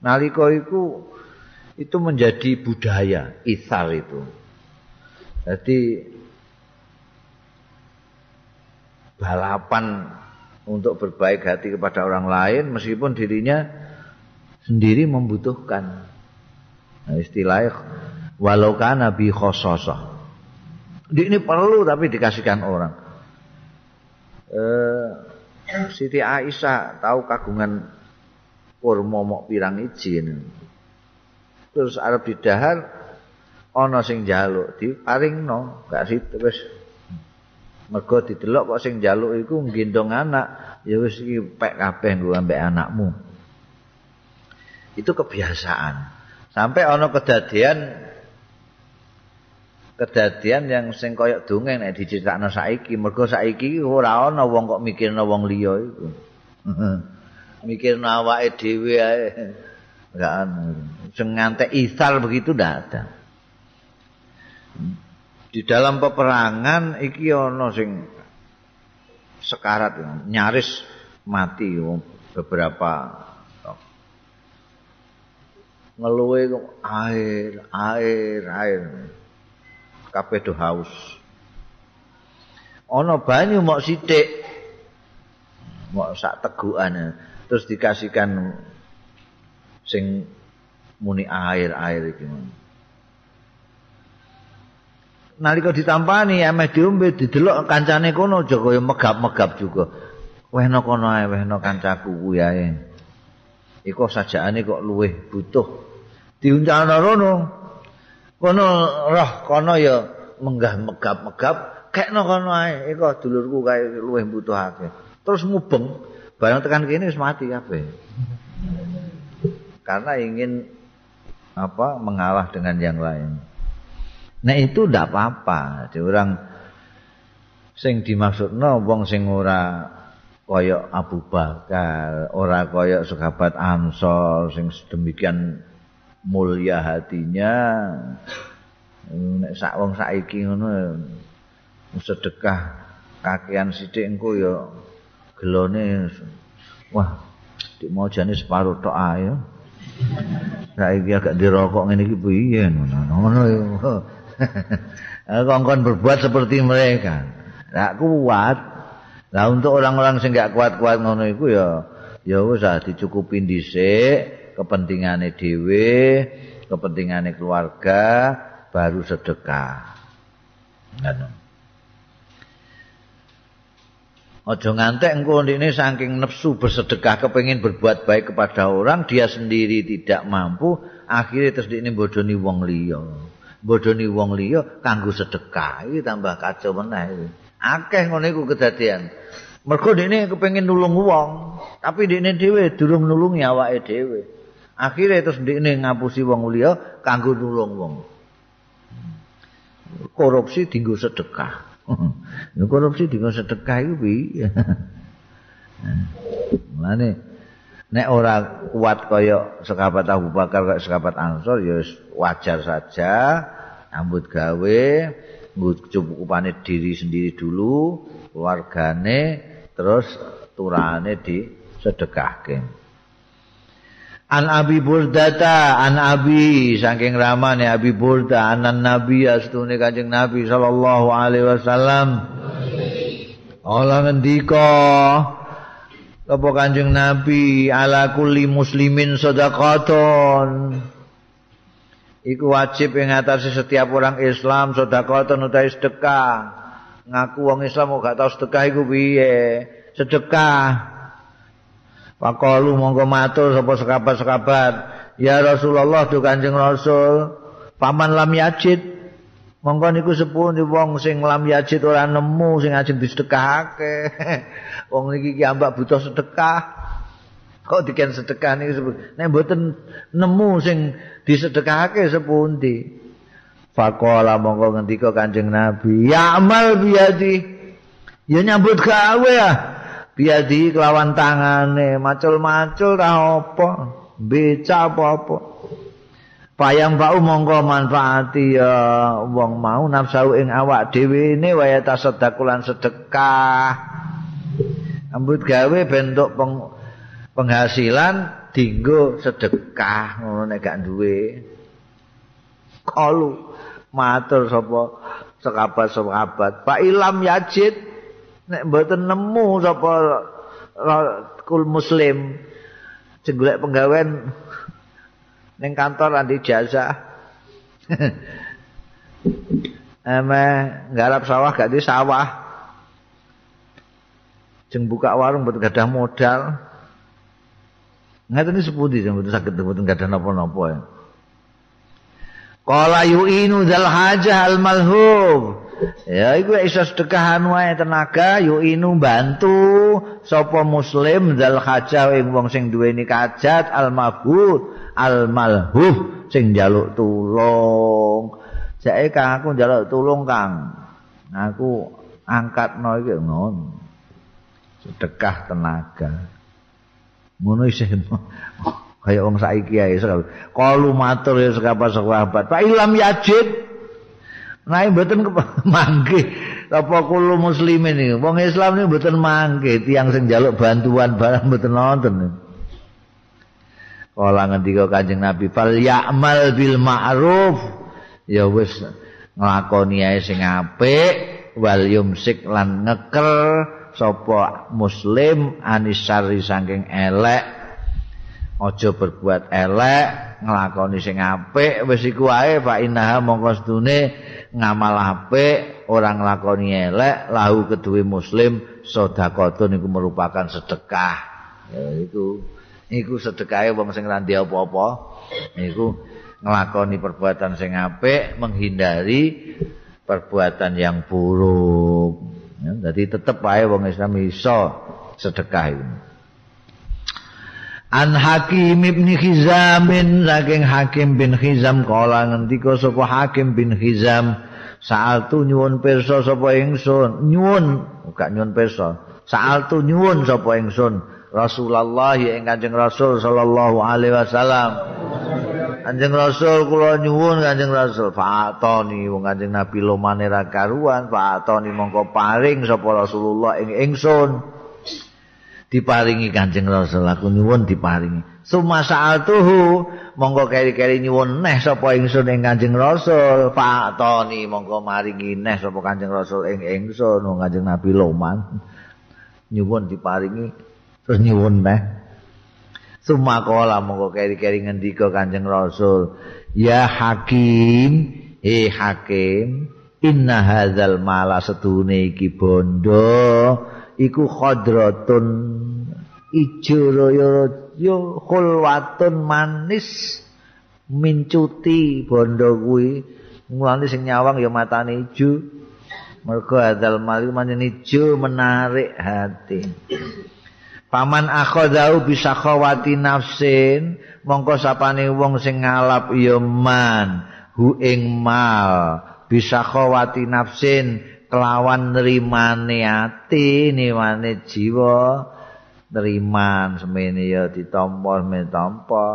Nalika iku itu menjadi budaya isar itu. Jadi balapan untuk berbaik hati kepada orang lain meskipun dirinya sendiri membutuhkan. Nah, istilahnya walau kana bi khososah. Ini perlu tapi dikasihkan orang. Eh, Siti Aisyah tahu kagungan kurma mok pirang izin. Terus Arab didahar ana sing njaluk diparingno gak situ wis. Mergo didelok kok sing njaluk iku nggendong anak ya wis iki pek kabeh nggo ambek anakmu. Itu kebiasaan. Sampai ana kedadian kedadian yang sing koyok dongeng nek diceritakno saiki. Mergo saiki ora ana wong kok mikirno wong liya iku. Mikirno awake dhewe ae. Enggak ana sing ngantek isal begitu ndak ada di dalam peperangan iki ana sing sekarat nyaris mati beberapa ngeluwe air air air. Kabeh do haus. Ana banyu mok sithik. Mok sak tegukan. Terus dikasihkan sing muni air air iki nalika ditampani ameh diombe didelok kancane kono aja kaya megap-megap juga. Wehno kono ae wehno kancaku kuwi ae. Iku sajakane kok luweh butuh. Diuncalno rono. Kono roh kono ya menggah megap-megap kekno kono ae iku dulurku kae luwih butuhake terus mubeng barang tekan kene wis mati kabeh karena ingin apa mengalah dengan yang lain nah itu ndak apa-apa. Jadi orang sing dimaksudno wong sing ora kaya Abu Bakar ora kaya sahabat Ansor sing sedemikian mulia hatinya nek sak wong saiki ngono sedekah kakean sithik engko ya gelone wah dik mojane separuh tok ae. Saiki agak dirokok ngene iki piye? Ngono ya kongkon berbuat seperti mereka tak kuat lah untuk orang-orang sing gak kuat-kuat ngono iku ya ya wis dicukupin dhisik kepentingane dhewe kepentingane keluarga baru sedekah. Ngono. Ojo ngantek engko ndekne saking nafsu bersedekah kepengin berbuat baik kepada orang dia sendiri tidak mampu akhirnya terus ndekne bodoni wong liya. Bodoni wong liya kanggo sedekah iki tambah kacau meneh. Akeh ngono iku kedadian. Mergo ndekne kepengin nulung wong, tapi ndekne dhewe durung nulungi awake dhewe. Akhirnya terus ndekne ngapusi wong liya kanggo nulung wong. Korupsi dinggo sedekah. Korupsi dengan sedekah itu piye? nek ora kuat kaya sekabat Abu Bakar kaya sekabat Ansor ya wajar saja. Ambut gawe cukupane diri sendiri dulu keluargane terus turane di sedekahke. An Abi Burdata an Abi saking ramane Abi Burda anan Nabi astune Kanjeng Nabi sallallahu alaihi wasallam. Ola ngendika apa Kanjeng Nabi ala kulli muslimin sedekahton Iku wajib ing atase setiap orang Islam sedekahton utawi sedekah. Ngaku wong Islam kok gak tau sedekah iku piye? Sedekah. Pakalu mongko matur sapa sekabat-sekabat, ya Rasulullah tu Kanjeng Rasul, paman lam yajid. Mongko niku sepundi wong sing lam yajid ora nemu sing ajeng disedekahake. wong niki ki ambak butuh sedekah. Kok diken sedekah niki nek mboten nemu sing disedekahake sepundi. Faqala mongko ngendika Kanjeng Nabi, ya amal biadi. Ya nyambut gawe ya. biadi kelawan tangane macul-macul ta apa beca apa-apa payang bau monggo manfaati ya. Wong mau nafsu ing awak dhewe ne waya tasedakulan sedekah. Ambut gawe bentuk peng, penghasilan dinggo sedekah ngono nek gak duwe. Kalu matur sapa sekabat-sekabat. Pak ilam yajid nek mboten nemu sapa kul muslim. Sing golek penggawean ning kantor andi jasa eme garap sawah gak di sawah. Jeng buka warung mboten gadah modal. Ngaten iki sepundi sing mboten saged mboten gadah napa-napa ya? Qala yu'inu dzal hajah al malhub Ya iku iso sedekahan wae tenaga yo inu bantu sapa muslim dal hajah wong sing duweni kajat al mabud al malhuf sing njaluk tulung. Saiki Kang aku njaluk tulung Kang. Aku angkatno iki ngono. Sedekah tenaga. Ngono isih kaya wong saiki ae kalu matur ya sekabat-sekabat. Pak ilam yajid Nah, mboten mangke apa kulo muslimin iki. Wong Islam niku mboten mangke tiyang sing njaluk bantuan barang mboten nonton. Kala ngendika Kanjeng Nabi, "Fal ya'mal bil ma'ruf." Ya wis nglakoni ae sing apik, wal yumsik lan ngeker sapa muslim anisari saking elek. Aja berbuat elek, nglakoni sing apik, wis iku wae fa innaha mongko ngamal apik orang nglakoni elek lahu kedue muslim sedekah niku merupakan sedekah ya iku iku sedekahe wong sing randi apa-apa niku nglakoni perbuatan sing apik menghindari perbuatan yang buruk. Ya, jadi tetap wae wong Islam iso sedekah itu. An Hakim ibn Hizamin saking Hakim bin Hizam kala ngendika sapa Hakim bin Hizam saat nyuwun pirsa sapa ingsun. Nyuwun gak nyuwun pirsa. Saat nyuwun sapa ingsun? Rasulullah ing Kanjeng Rasul sallallahu alaihi wasallam. Kanjeng Rasul kula nyuwun Kanjeng Rasul. Fatoni wong Kanjeng Nabi lomane ra karuan fatoni mongko paring sapa Rasulullah ing ingsun diparingi Kanjeng Rasul aku nyuwun diparingi. Sumasa altuhu monggo keri-keri nyuwun neh sapa ingsun ing Kanjeng Rasul fatoni monggo maringi neh sapa Kanjeng Rasul ing ingsun. Wong Kanjeng Nabi loman. Nyuwun diparingi. Terus nyuwun neh. Sumakola monggo keri-keri ngendika Kanjeng Rasul ya hakim he hakim inna hadzal mala setune iki bondo iku khadratun ijo raya yo khulwatun manis mincuti bondo kuwi. Mulane sing nyawang ya matane ijo. Mergo adal mali manjen ijo menarik hati. Paman akhadau bisa khawati nafsin mongko sapane wong sing ngalap ya man hu ing mal. Bisa khawati nafsin kelawan nerimane ati niwane jiwa neriman semene ya ditampa semene tampa.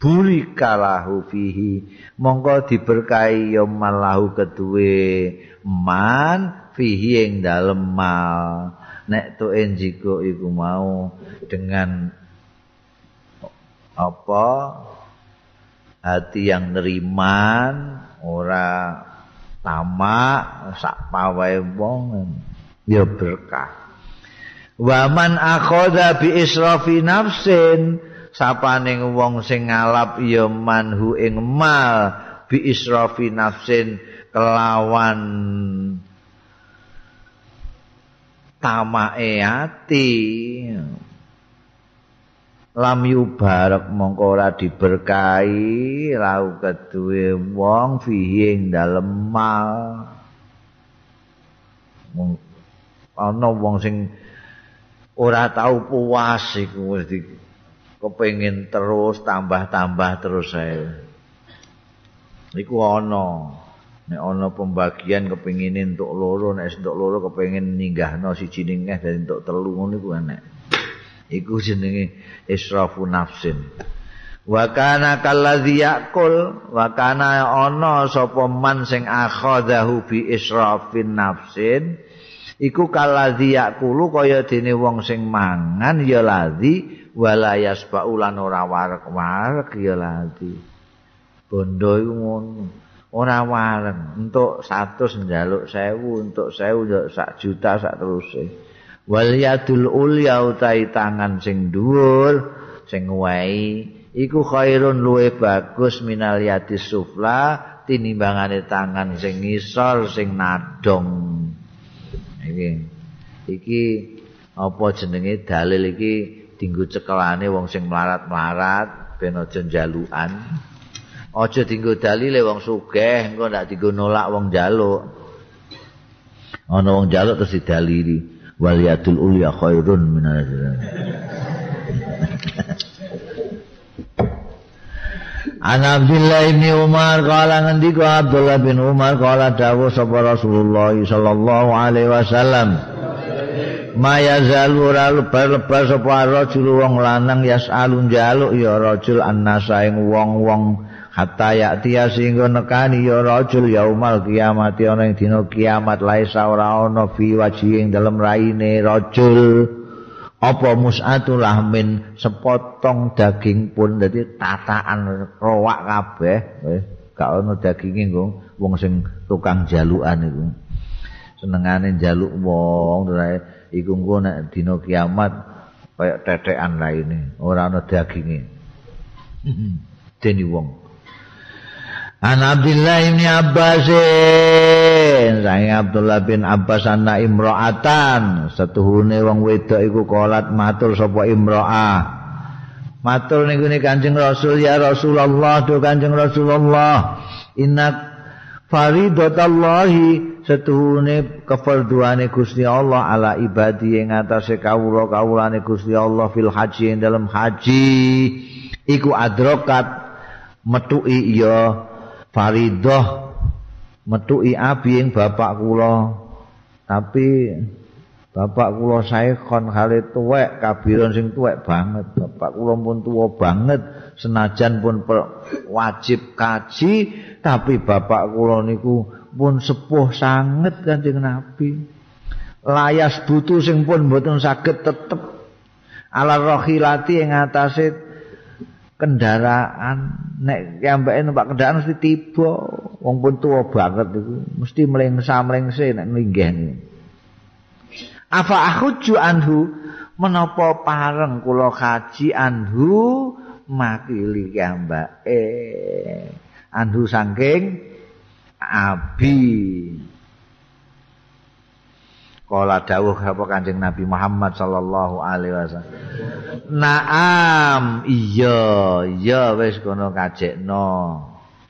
Buri kalahu fihi monggo diberkahi ya malahu keduwe man fihi ing dalem mal. Nek to enjiko iku mau dengan apa? Hati yang neriman ora tamak sak pawae wong ya berkah. Waman akhadha bi israfi nafsin sapaning wong sing ngalap ya manhu ing mal bi israfi nafsin kelawan tamake ati lam yubarak mongko ora diberkahi lau keduwe wong fihi ing dalem mal. Ana wong sing ora tau puas iku wis kepengin terus tambah-tambah terus ae. Iku ana. Nek ana pembagian kepengin entuk loro nek entuk loro kepengin ninggahno siji ning dari entuk telu ngono iku enek iku jenenge israfu nafsin. Wa kana kalladzi yakul wa kana ana sapa man sing akhadahu bi israfin nafsin iku kalladzi yakulu kaya dene wong sing mangan ya ladzi wala yasba'u lan ora warek-warek ya ladzi. Bondo iku ngono ora wareng entuk 100 njaluk 1000 entuk 1000 njaluk sak juta sak teruse wal yadul ulya utai tangan sing dhuwur sing wae iku khairun luwe bagus minal yati sufla tinimbangane tangan sing ngisor sing nadong. Iki iki apa jenenge dalil iki dinggo cekelane wong sing melarat-melarat ben aja njalukan. Aja dinggo dalile wong sugih engko ndak dinggo nolak wong njaluk. Ana wong njaluk terus didalili wal yadul ulya khairun minal An Abdullah bin Umar kala ngendika Abdullah bin Umar kala dawuh sapa Rasulullah sallallahu alaihi wasallam Maya zalu ralu berlepas sapa rajul wong lanang yasalun jaluk ya rajul annasa ing wong-wong hatta yakti sehingga nekani ya rajul yaumal kiamat ana ing dina kiamat laisa ora ana fi wajing dalam raine rajul. Apa mus'atul lahmin? Sepotong daging pun dadi tataan rowak kabeh. Eh, gak ana daginge nggo wong sing tukang jalukan iku. Senengane jaluk wong terus iku engko nek dina kiamat kaya tetekan lainnya ora ana daginge deni wong An Abdullah bin Abbas Sang Abdullah bin Abbas ana imro'atan. Setuhune wong wedok iku kolat matur sapa imro'ah. Matur niku Kanjeng Rasul ya Rasulullah do Kanjeng Rasulullah inna faridatallahi setuhune kefarduane Gusti Allah ala ibadi ing atase kawula-kawulane Gusti Allah fil haji dalam haji. Iku adrokat metuki ya faridah. Metuki abi ing bapak kula. Tapi bapak kula saekhon kali tuwek kabiron sing tuwek banget. Bapak kula pun tuwa banget senajan pun wajib kaji tapi bapak kula niku pun sepuh sanget Kanjeng Nabi. Layas butuh sing pun mboten saged tetep. Ala rohilati ing atase kendaraan. Nek kiambake numpak kendaraan mesti tiba. Wong pun tua banget iku. Mesti mlengsa mlengse nek ninggih Afa akhuju anhu? Menapa pareng kula kaji anhu makili kiambake anhu saking abi Kala dawuh apa Kanjeng Nabi Muhammad sallallahu alaihi wasallam. Naam, iya, iya wis kono kajekno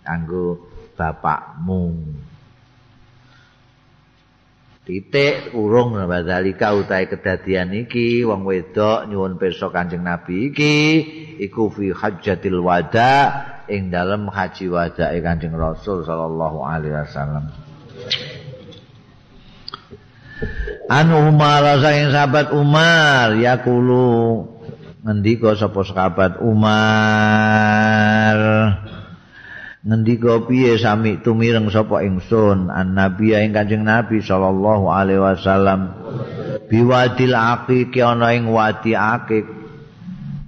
kanggo bapakmu. Titik urung badalika utahe kedadian iki wong wedok nyuwun pirsa Kanjeng Nabi iki iku fi hajjatil wada ing dalem haji wadae Kanjeng Rasul sallallahu alaihi wasallam. An Umar saking sahabat Umar yaqulu ngendika sapa sahabat Umar? Ngendika piye sami tumireng sapa ingsun? An nabi ing Kanjeng Nabi sallallahu alaihi wasallam. Biwadil aqiq ana ing wadi aqiq.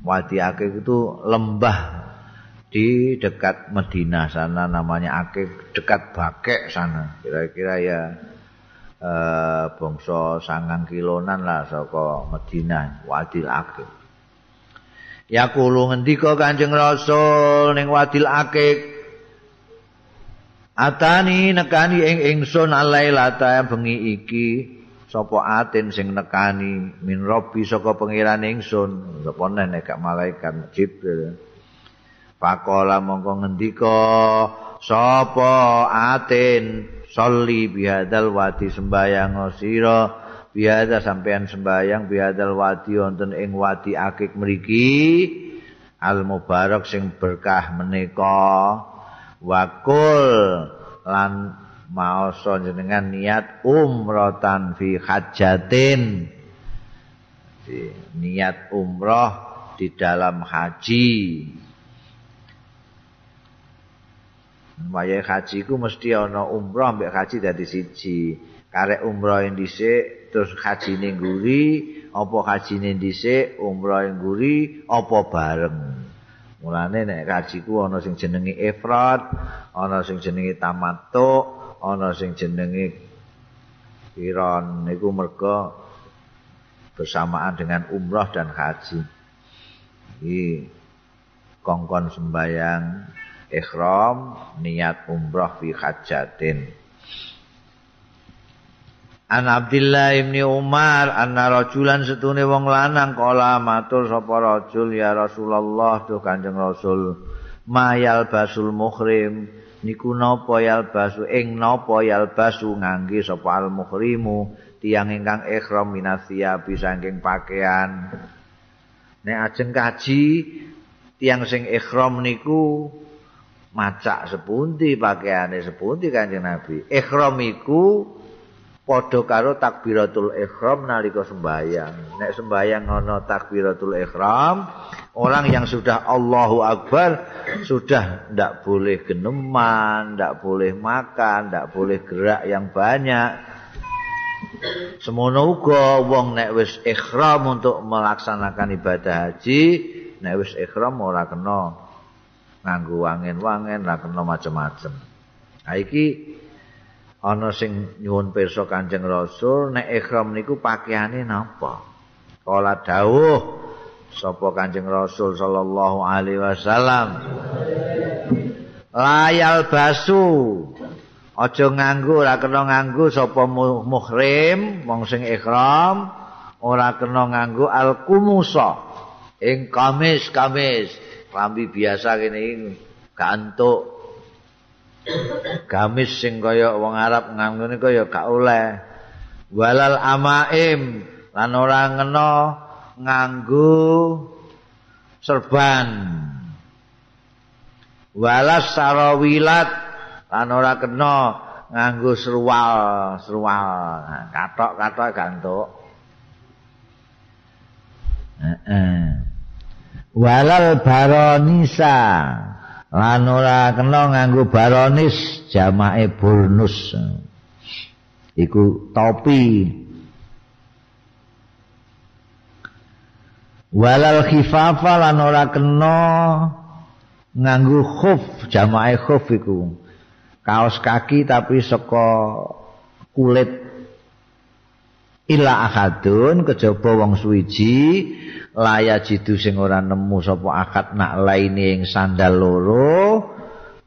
Wadi aqiq itu lembah di dekat Medina sana namanya Akik dekat Bakek sana. Kira-kira ya eh, bangsa sangang kilonan lah saka Medina Wadil Akik Ya kulo ngendika Kanjeng Rasul ning Wadil Akik Atani nekani ing ingsun alailata bengi iki sapa atin sing nekani min robbi saka pangeran ingsun. Sapa nek malaikat Jibril. Pakola mongko ngendika sapa atin soli bihadal wadi sembayang sira. Biada sampean sembayang bihadal wadi wonten ing wadi akik mriki. Al mubarak sing berkah menika. Wakul lan maoso jenengan niat umrotan fi hajatin. Niat umroh di dalam haji Wayahe haji ku mesti ana umrah mbek haji dadi siji. Karek umrah ing dhisik terus haji ning apa haji ning dhisik, ing guri, apa bareng. Mulane nek haji ku ana sing jenenge ifrad, ana sing jenenge tamattu, ana sing jenenge kiron niku merga bersamaan dengan umrah dan haji. Iki kongkon sembayang ihram niat umrah fi hajatin An Abdullah ibn Umar anna rajulan setune wong lanang kala matur sapa rajul ya Rasulullah tuh Kanjeng Rasul mayal basul muhrim niku napa yal basu ing napa yal basu ngangge sapa al muhrimu tiyang ingkang ihram minasia bisangking pakaian. Nek ajeng kaji tiyang sing ihram niku macak sepundi pakaiane sepundi Kanjeng Nabi. Ihram iku padha karo takbiratul ihram nalika sembayang. Nek sembayang ana takbiratul ihram, orang yang sudah Allahu Akbar sudah ndak boleh geneman, ndak boleh makan, ndak boleh gerak yang banyak. Semono uga wong nek wis ihram untuk melaksanakan ibadah haji, nek wis ihram ora kena nganggo wangen-wangen ra kena macem-macem. Ha iki ana sing nyuwun pirsa Kanjeng Rasul nek ihram niku pakaiane napa? Kala dawuh sapa Kanjeng Rasul sallallahu alaihi wasallam. Layal basu aja nganggo ora kena nganggo sapa muhrim wong sing ihram ora kena nganggo al-kumusa ing kamis-kamis klambi biasa kene iki gantuk. Gamis sing kaya wong Arab nganggo kaya gak oleh. Walal amaim lan ora ngena nganggo serban. Walas sarawilat lan ora kena nganggo serual serual katok-katok gantuk. Heeh walal baronisa. Lan ora kena nganggo baronis jamae burnus. Iku topi. Walal khifafa lan ora kena nganggo khuf jamae khuf iku. Kaos kaki tapi saka kulit. Ila akadun kejaba wong suwiji laya jidu sing ora nemu sapa akad nak laine ing sandal loro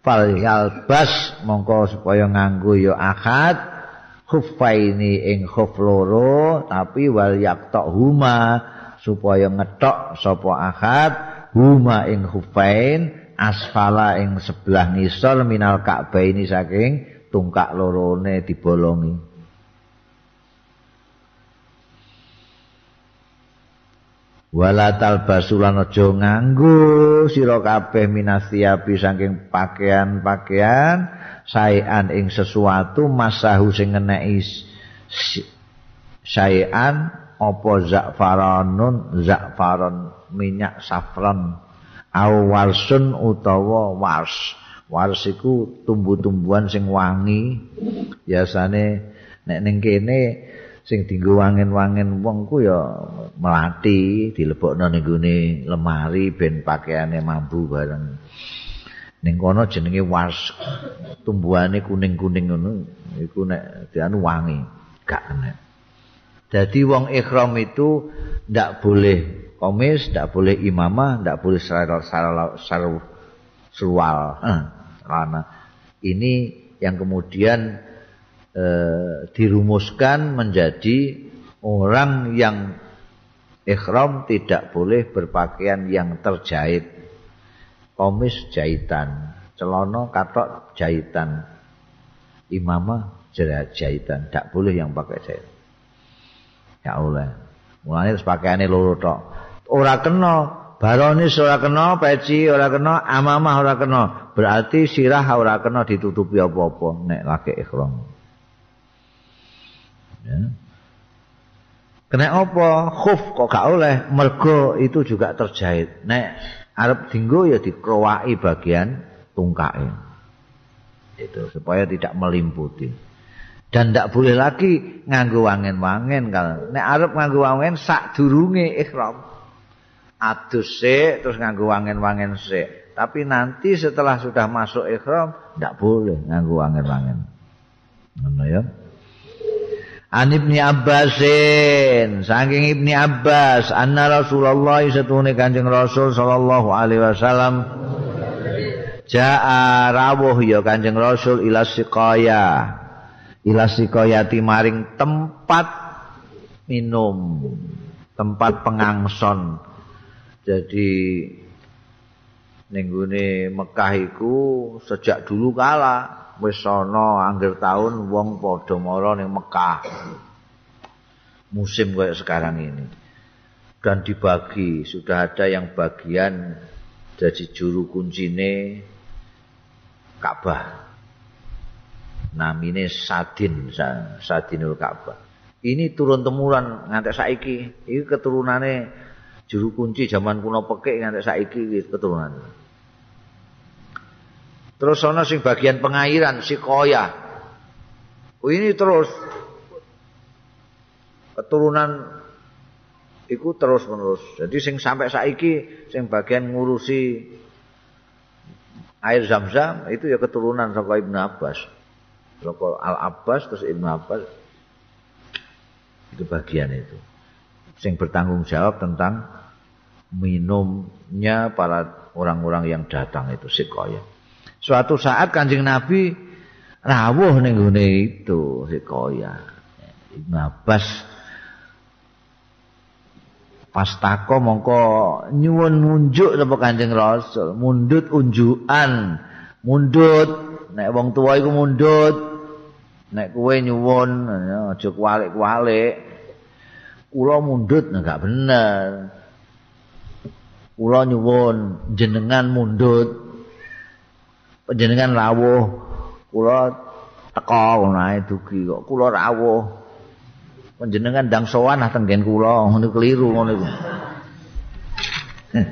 fal yalbas mongko supaya nganggo ya akad khuffaini ing khuf loro tapi wal yaktok huma supaya ngetok sapa akad huma ing khuffain asfala ing sebelah ngisor minal ka'bah ini saking tungkak lorone dibolongi wala talbasulan aja nganggo sira kabeh minasiapi saking pakaian-pakaian saean ing sesuatu masahu sing ngeneki saean apa zakfaranun zakfaron minyak safran au warsun utawa wars. Wars iku tumbuh-tumbuhan sing wangi. Biasane nek ning kene sing dienggo wangen-wangen wong ku ya melati dilebokno ning gone lemari ben pakaiane mambu bareng. Ning kono jenenge was tumbuhane kuning-kuning ngono iku nek dianu wangi gak kena. Dadi wong ikhram itu ndak boleh komis ndak boleh imamah ndak boleh saral surwal eh, ini yang kemudian Eh, dirumuskan menjadi orang yang ikhram tidak boleh berpakaian yang terjahit. Komis jahitan celana katok jahitan imamah jahitan tidak boleh yang pakai jahit. Ya Allah mulanya harus pakaiannya loro tok. Ora kena baronis ora kena peci ora kena amamah ora kena. Berarti sirah ora kena ditutupi apa-apa nek lagi ikhram ya. Kena apa? Khuf kok gak oleh mergo itu juga terjahit. Nek arep dinggo ya dikrowaki bagian tungkae. Itu supaya tidak melimputi. Dan ndak boleh lagi nganggo wangen-wangen kalau nek arep nganggo wangen sak durunge ihram. Adus sik terus nganggo wangen-wangen sik. Tapi nanti setelah sudah masuk ihram ndak boleh nganggo wangen-wangen. Ngono ya. An Ibni Abbasin. Saking Ibni Abbas anna Rasulullah satune Kanjeng Rasul sallallahu alaihi wasallam jaa rawuh ya Kanjeng Rasul ila siqaya. Ila siqayati maring tempat minum tempat pengangson. Jadi ning Mekah iku sejak dulu kala wis ana angger taun wong padha mara ning Mekah. Musim kayak sekarang ini. Dan dibagi, sudah ada yang bagian jadi juru kuncine Ka'bah. Namine Sadin, Sadinul Ka'bah. Ini turun temuran ngantek saiki. Ini keturunane juru kunci zaman kuno pekek ngantek saiki keturunan. Terus ana sing bagian pengairan si koya. Oh, ini terus keturunan iku terus menerus. Jadi sing sampai saiki sing bagian ngurusi air zam-zam itu ya keturunan saka Ibnu Abbas. Saka Al Abbas terus Ibnu Abbas itu bagian itu. Sing bertanggung jawab tentang minumnya para orang-orang yang datang itu sikoya. Suatu saat Kanjeng Nabi rawuh ning gone itu Hikoya. Ibnu Abbas pas mongko nyuwun munjuk sapa Kanjeng Rasul, mundut unjukan mundut nek wong tuwa iku mundut nek kowe nyuwun aja kualik-kualik. Kula mundut enggak bener. Kula nyuwun jenengan mundut panjenengan rawuh. Kula teka ngono ae dugi kok. Kula rawuh. Panjenengan ndang sowan ah tenggen kula. Ngono keliru ngono iku.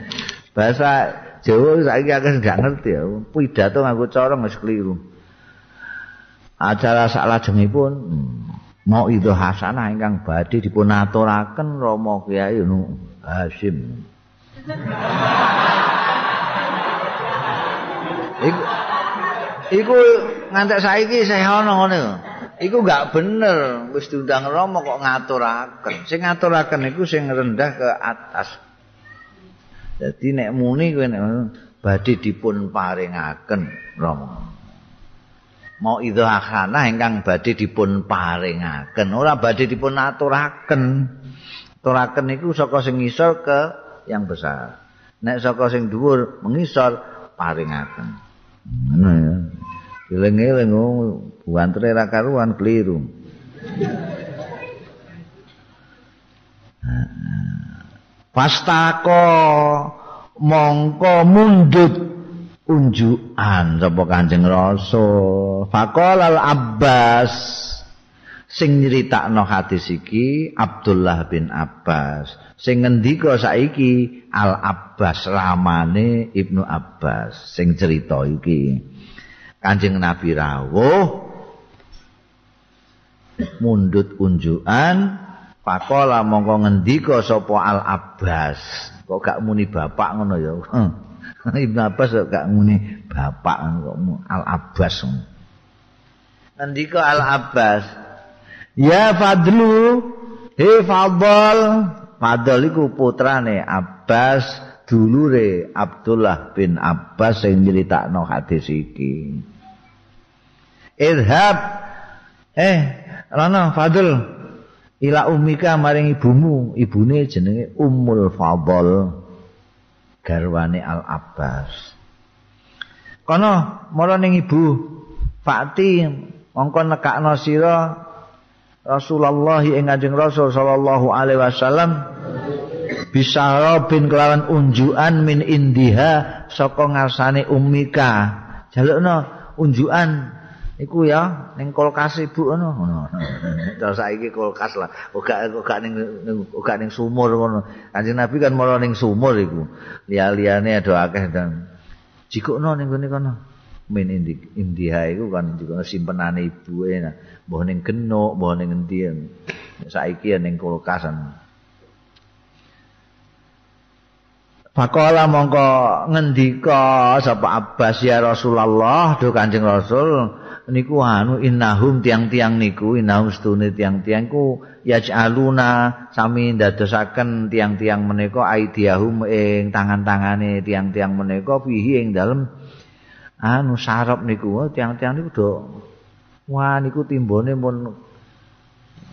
Bahasa Jawa saiki akeh gak ngerti ya. Pidato nganggo cara wis keliru. Acara salajengipun hmm, mau itu hasanah ingkang badhe dipun aturaken Rama Kyai Nu Hasim. Iku iku ngantek saiki saya ana ngene iku gak bener wis diundang Rama kok ngaturaken sing ngaturaken iku sing rendah ke atas Jadi nek muni kowe nek badhe dipun paringaken Rama. Mau itu akhana ingkang badhe dipun paringaken, ora badhe dipun aturaken. Aturaken niku saka sing ngisor ke yang besar. Nek saka sing dhuwur mengisor paringaken. Ngono ya. Eling-eling buantre ra karuan keliru. Pastako mongko mundut unjukan sapa Kanjeng Rasul. Faqal al Abbas sing nyritakno hadis iki Abdullah bin Abbas. Sing ngendika saiki Al Abbas ramane Ibnu Abbas sing cerita iki. Kanjeng Nabi rawuh mundut unjukan Pakola mongko ngendika sapa Al Abbas. Kok gak muni bapak ngono ya. Ibnu Abbas kok gak muni bapak kok Al Abbas. Ngendika Al Abbas. Ya Fadlu, he Fadl. Fadl iku putrane Abbas dulure Abdullah bin Abbas sing nyritakno hadis iki. Irhab eh Rana Fadl ila umika maring ibumu ibune jenenge Ummul Fadl garwane Al Abbas kono mara ning ibu Fakti mongko nekakno sira Rasulullah ing Kanjeng Rasul sallallahu alaihi wasallam bisa bin kelawan unjuan min indiha saka ngarsane ummika. Jalukno unjuan iku ya ning kulkas ibu ngono. Ngono terus saiki kulkas lah ora ora ning ora ning sumur ngono. Kanjeng nabi kan malah ning sumur iku. Liya-liyane ada akeh dan jikokno ning ngene kono. Min indi india iku kan jikokno simpenane ibu nah mbah ning genuk mbah ning endi saiki ning kulkasan. Pakola mongko ngendika sapa Abbas ya Rasulullah do Kanjeng Rasul niku anu innahum tiang-tiang niku innahum stune tiang-tiang ku yaj'aluna sami ndadosaken tiang-tiang menika aidiahum ing tangan-tangane tiang-tiang menika fihi ing dalem anu sarap niku tiang-tiang niku do wah niku timbone pun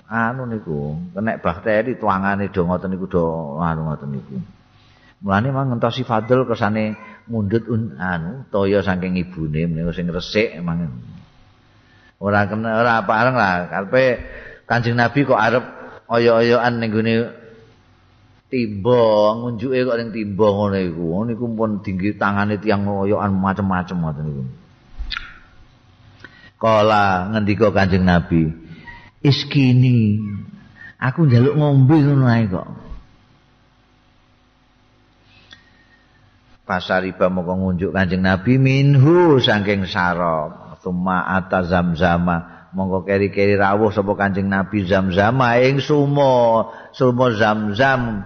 anu niku kena bakteri tuangane do ngoten niku do anu ngoten niku. Mulane mang ngentosi fadl kesane mundut un, anu toya saking ibune menika sing resik emang ora kena ora pareng lah karepe Kanjeng Nabi kok arep oyo-oyoan ning gone timba ngunjuke kok ning timba ngono iku. Niku pun tinggi tangane tiyang oyoan macem-macem ngoten niku Kala ngendika Kanjeng Nabi. Iskini aku njaluk ngombe ngono ae kok. Pasariba moko ngunjuk Kanjeng Nabi minhu saking sarop Tuma ata zamzama. Monggo keri-keri rawuh sapa Kanjeng Nabi zamzama ing sumo sumo zamzam.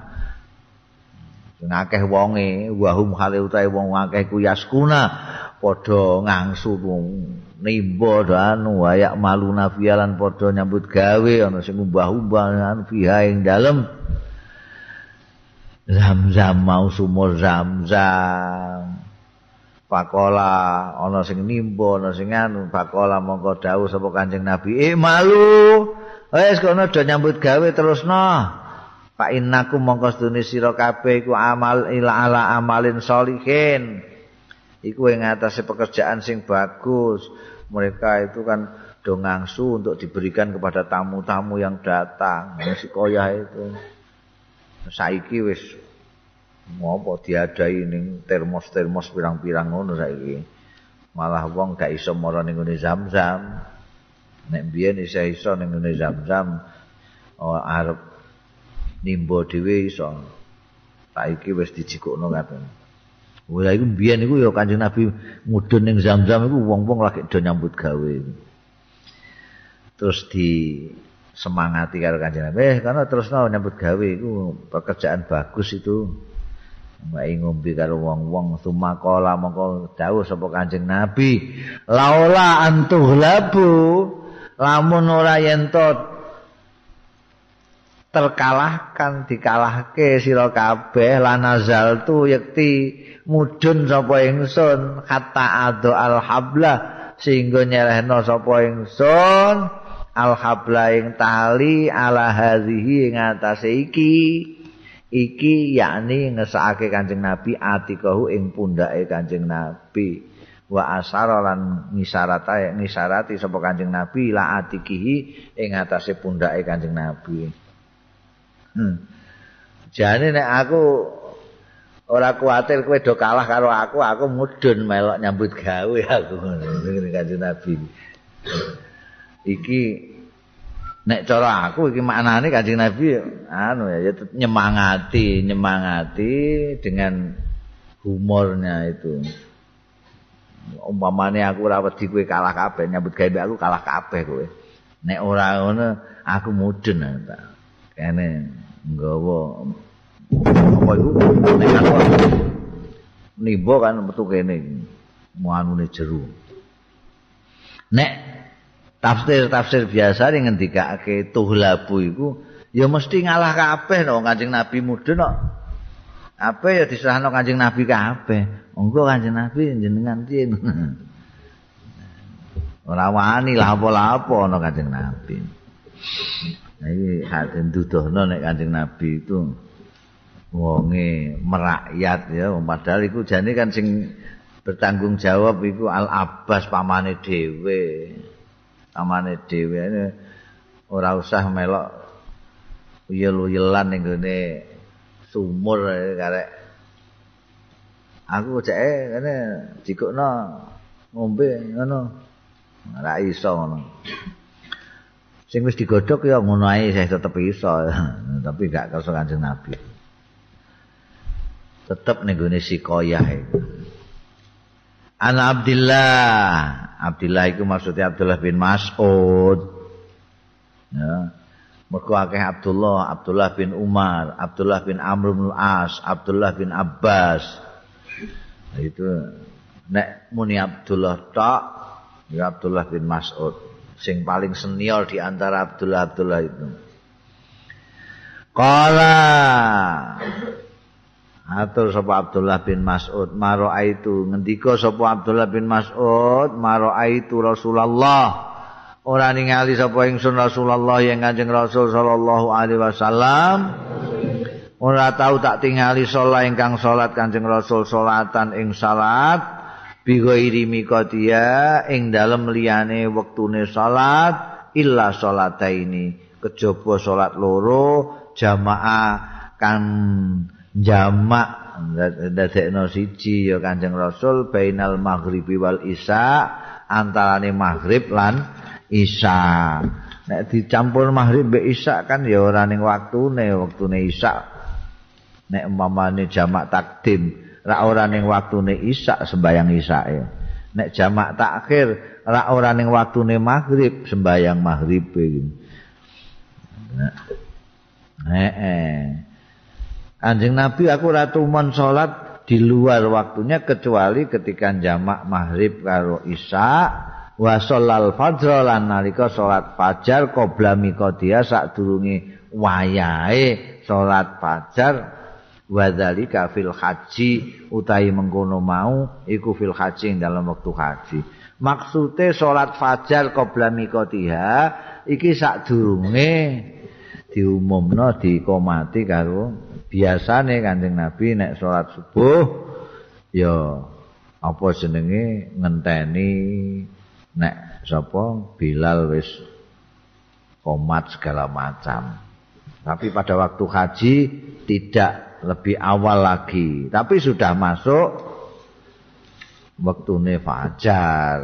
Akeh wonge wahum hale utahe wong akeh ku yaskuna padha ngangsu nimba anu wayak malu nafialan padha nyambut gawe ana sing umbah-umbah fiha ing dalem. Zamzam mau sumur zamzam. Pakola ana sing nimba ana sing anu pakola mongko dawuh sapa Kanjeng Nabi. Eh malu. Wis kono do nyambut gawe terusno. Pak innaku mongko sedune sira kabeh iku amal ila ala amalin sholihin iku ing atase pekerjaan sing bagus. Mereka itu kan do ngangsu untuk diberikan kepada tamu-tamu yang datang. Si koyah itu. Saiki wis ngopo diadai ning termos-termos pirang-pirang ngono saiki. Malah wong gak iso mara ning ngene zam-zam. Nek biyen iso iso ning ngene zam-zam oh, arep nimbo dhewe iso. Saiki wis dijikukno kabeh Wah iku mbiyen iku ya Kanjeng Nabi mudhun ning Zam-Zam iku wong-wong lagi do nyambut gawe. Terus di semangati karo Kanjeng Nabi, eh karena terus no nyambut gawe iku pekerjaan bagus itu. Mbak ngombe karo wong-wong sumakola mongko dawuh sapa Kanjeng Nabi, laula antuh labu lamun ora yen terkalahkan dikalahke sira kabeh lanazal tu yekti mudun sapa ingsun kata ado al habla sehingga nyelehno sapa ingsun al habla ing tali ala hadhihi ing atase iki. Iki yakni ngesake Kanjeng Nabi atikahu ing pundake Kanjeng Nabi. Wa asara lan ngisarata ngisarati sapa Kanjeng Nabi la atikihi ing atase pundake Kanjeng Nabi Hmm. Jane nek aku ora kuatir kowe do kalah karo aku, aku mudhun melok nyambut gawe aku ngene kanjeng Nabi. Iki nek cara aku iki maknane kanjeng Nabi anu ya nyemangati, nyemangati dengan humornya itu. Umpamane aku ora wedi kowe kalah kabeh nyambut gawe aku kalah kabeh kowe. Nek ora ngono aku mudhun ta. Kene nggawa. Apa iku nek aku nibo kan metu kene muanune jeru. Nek tafsir-tafsir biasa ning ngendikake tuhlabu iku ya mesti ngalah kabeh no Kanjeng Nabi mudun kok apa ya diserahno Kanjeng Nabi kabeh. Monggo Kanjeng Nabi jenengan piye? Ora wani lah apa-apa ana Kanjeng Nabi Iki hati nduduhno nek Kanjeng Nabi itu wonge merakyat ya. Padahal iku jane kan sing bertanggung jawab iku Al Abbas pamane dhewe. Pamane dhewe ora usah melok uyel-uyelan ning gone sumur karek. Aku cek ngene dikukno ngombe ngono. Ora iso ngono sing wis digodhog ya ngono ae saya tetep iso. Tapi gak kersa kanjeng nabi. Tetep ning gone sikoyah iku Ana Abdullah Abdullah iku maksudnya Abdullah bin Mas'ud. Ya. Mergo akeh Abdullah, Abdullah bin Umar, Abdullah bin Amr bin As, Abdullah bin Abbas. Nah, itu nek muni Abdullah tok ya Abdullah bin Mas'ud. Sing paling senior di antara Abdullah Abdullah itu. Kala Atur sapa Abdullah bin Mas'ud. Maro ngendika sapa Abdullah bin Mas'ud maro aitu Rasulullah. Ora ningali sapa ingsun Rasulullah yang Kanjeng Rasul sallallahu alaihi wasallam. Ora tau tak tingali salat ingkang salat Kanjeng Rasul salatan ing salat bighairi mikotia ing dalem liyane wektune salat illa salataini. Kejaba salat loro jamaah kan jamak dadekno siji ya Kanjeng Rasul bainal maghribi wal isya antarane maghrib lan isya. Nek dicampur maghrib be isya kan ya ora ning waktune waktune isya. Nek umpamane jamak takdim ra ora ning waktune isya sembayang isyae nek jamak takhir ra ora ning waktune maghrib sembayang maghrib iki. Heeh. Anjing Nabi aku ratu mon salat di luar waktunya kecuali ketika jamak maghrib karo isya wa sholal fajr lan nalika salat fajar qabla miqadia sadurunge wayahe salat fajar wadzalika fil haji utahi mengkono mau iku fil haji dalam waktu haji maksude salat fajar qabla miqatiha iki sadurunge diumumno dikomati karo biasane Kanjeng Nabi nek salat subuh ya apa jenenge ngenteni nek sapa Bilal wis komat segala macam. Tapi pada waktu haji tidak lebih awal lagi, tapi sudah masuk waktune fajar.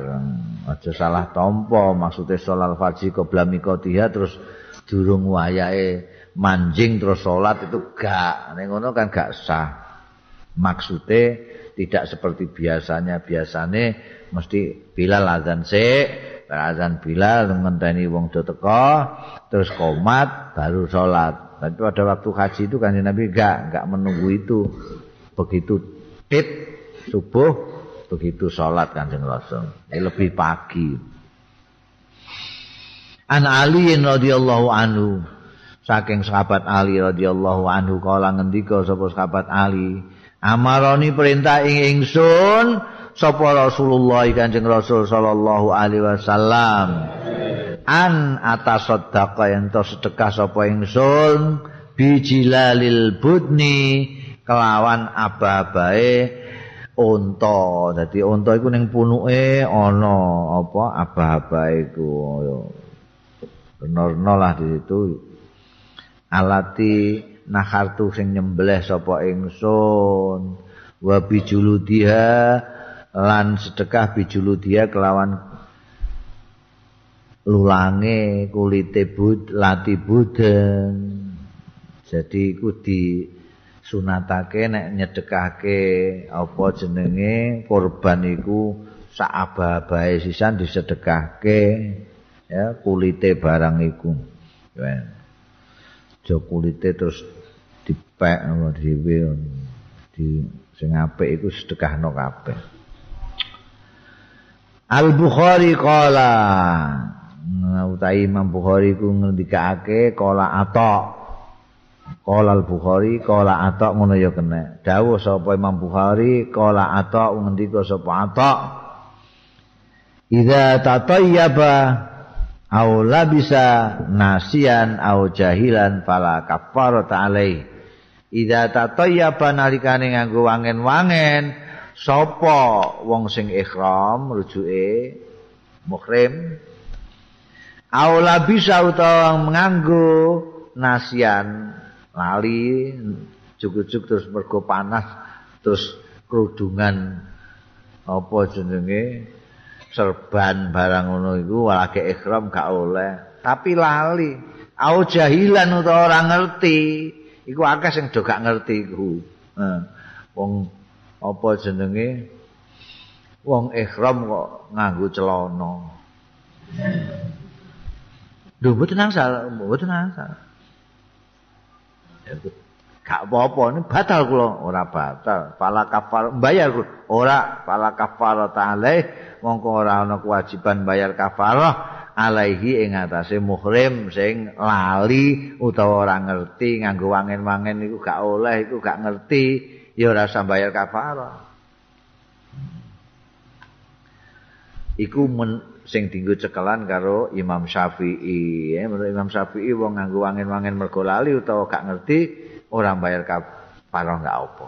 Aja salah tompo, maksudnya sholat fajr qabla miqatiha terus durung wayahe manjing terus sholat itu gak. Ning ngono kan gak sah. Maksudnya tidak seperti biasanya. Biasanya mesti Bilal azan sik, azan Bilal ngenteni wong do teko, terus komat baru sholat. Tapi pada waktu haji itu kan Nabi gak gak menunggu itu. Begitu tit subuh begitu sholat kanjeng Rasul. Ini lebih pagi. An Ali radhiyallahu anhu saking sahabat Ali radhiyallahu anhu kala ngendika sapa sahabat Ali amaroni perintah ing ingsun sapa Rasulullah Kanjeng Rasul sallallahu alaihi wasallam an atas sedekah yang sedekah sapa ingsun bijilalil budni kelawan aba-abae unta. Dadi unta iku ning punuke ana apa abah-abah iku. Benerno lah di situ. Alati nakhartu sing nyembelih sapa ingsun wa bijuludiha lan sedekah bijuludiha kelawan lulange kulite bud lati buden jadi iku di sunatake nek nyedekake apa jenenge korban iku sak aba-abae sisan disedekahke ya kulite barang iku. Ya. Jo kulite terus dipek ngono dhewe di sing apik iku sedekahno kabeh. Al Bukhari qala utahe Imam Bukhari ku ngendikake qala atok Qala al-Bukhari qala Atha ngono ya kena. Dawuh sapa Imam Bukhari qala Atha ngendika sapa Atha. Idza tatayyaba aw labisa nasian aw jahilan fala kafarata alai. Idza tatayyaba nalikane nganggo wangen-wangen sapa wong sing ikhram rujuke muhrim aw labisa utawa nganggo nasian lali juk-juk terus mergo panas terus kerudungan. Apa jenenge? Serban barang ngono iku walake ikhram gak oleh. Tapi lali au jahilan utawa ora ngerti iku akeh sing do gak ngerti iku. Wong apa jenenge? Wong ikhram kok nganggo celana Lho mboten angsal, mboten angsal. gak apa-apa ini batal kula. Ora batal pala kafar bayar ora pala kafar ta'ala mongko ora ana kewajiban bayar kafarah alaihi ing atase muhrim sing lali utawa ora ngerti nganggo wangen-wangen iku gak oleh iku gak ngerti ya ora usah bayar kafarah. Iku men, sing dinggo cekelan karo Imam Syafi'i. Ya menurut Imam Syafi'i wong nganggo wangen-wangen mergo lali utawa gak ngerti ora bayar kafarah gak apa.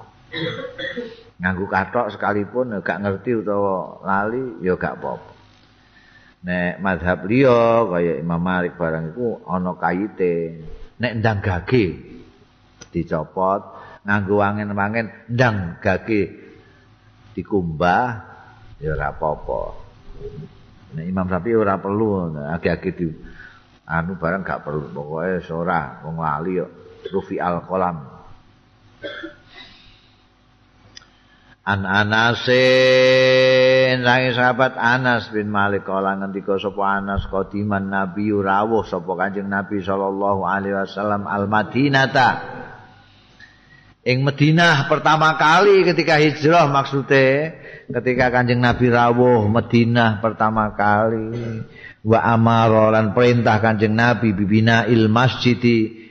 Nganggo katok sekalipun gak ngerti utawa lali ya gak apa-apa. Nek madhab liya kaya Imam Malik barang iku ana kayite. Nek ndang gage dicopot. Nganggo wangen-wangen ndang gage dikumbah ya ora apa-apa Nah, Imam Syafi'i ora perlu agi-agi di anu barang gak perlu. Pokoke ora wong lali yo rufi al qalam An Anasin sangi sahabat Anas bin Malik kala ngendika sapa Anas qadiman Nabi rawuh sapa Kanjeng Nabi sallallahu alaihi wasallam al Madinata ing Madinah pertama kali ketika hijrah maksudnya ketika Kanjeng Nabi rawuh Madinah pertama kali wa amara lan perintah Kanjeng Nabi bibina il masjid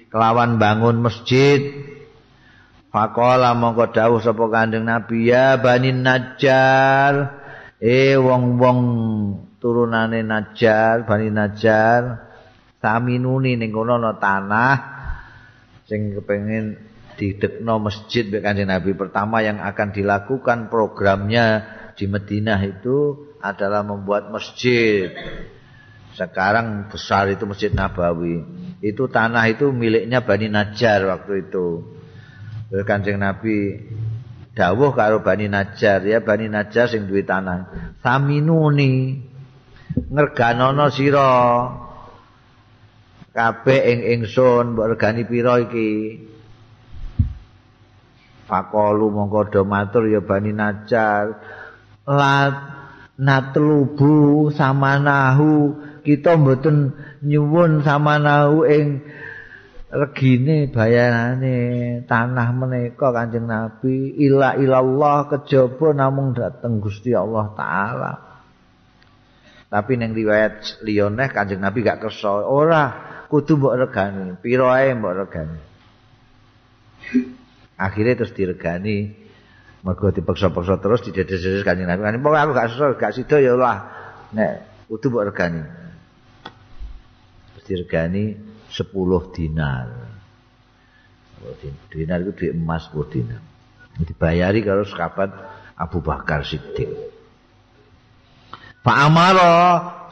kelawan bangun masjid. Faqala mongko dawuh sapa Kanjeng Nabi ya Bani Najjar. Eh wong-wong turunane Najjar Bani Najjar saminuni ning kono ana tanah sing kepengin didekno masjid mbek Kanjeng Nabi pertama yang akan dilakukan programnya di Madinah itu adalah membuat masjid. Sekarang besar itu Masjid Nabawi. Itu tanah itu miliknya Bani Najjar waktu itu. Kanjeng Nabi dawuh karo Bani Najjar ya Bani Najjar sing duwe tanah. Saminuni ngerganono sira kabeh ing ingsun mbok regani pira iki. Fakolu mongko do matur ya Bani Najjar. Lat natlubu samanahu. Kita mboten nyuwun sama nau ing regine bayarane tanah menika Kanjeng Nabi. Ila ilallah kejaba namung dateng Gusti Allah taala. Tapi ning riwayat liyane Kanjeng Nabi gak kersa. Ora kudu mbok regani. Pira ae mbok regani akhirnya terus diregani mergo dipaksa-paksa terus didedes-dedes Kanjeng Nabi kan aku gak sesuai gak sida ya Allah nek kudu mbok regani dirgani 10 dinar. Dinar itu di emas 10 dinar. Dibayari kalau sekabat Abu Bakar Siddiq. Pak Amaro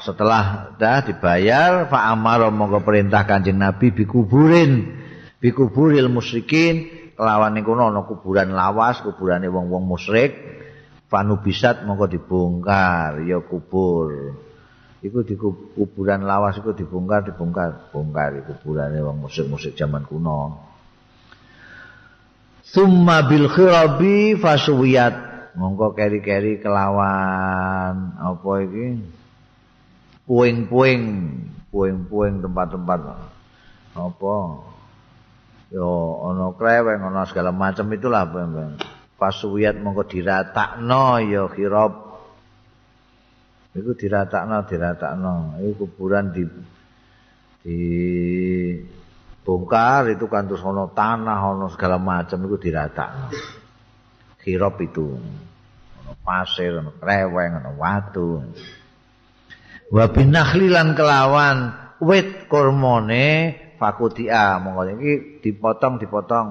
setelah dah dibayar, Pak Amaro monggo perintah Kanjeng Nabi bikuburin, bikuburil musyrikin, kelawan niku ana kuburan lawas, kuburane wong-wong musyrik. Panu bisat monggo dibongkar ya kubur. iku di kuburan lawas iku dibongkar dibongkar bongkar kuburane wong musik-musik zaman kuno. Summa bil khirabi fasuwiyat mongko keri-keri kelawan. Apa iki? Puing-puing puing-puing tempat-tempat. Apa yo ana kreweng ana segala macam itulah fasuwiyat mongko diratakno ya khirab Iku diratakno, diratakno. Iku kuburan di di bongkar itu kan terus ono tanah, ono segala macam iku diratakno. Kirop itu ono pasir, ono kreweng, ono watu. Wa binakhlilan kelawan wit kurmone fakutia monggo. Iki dipotong dipotong.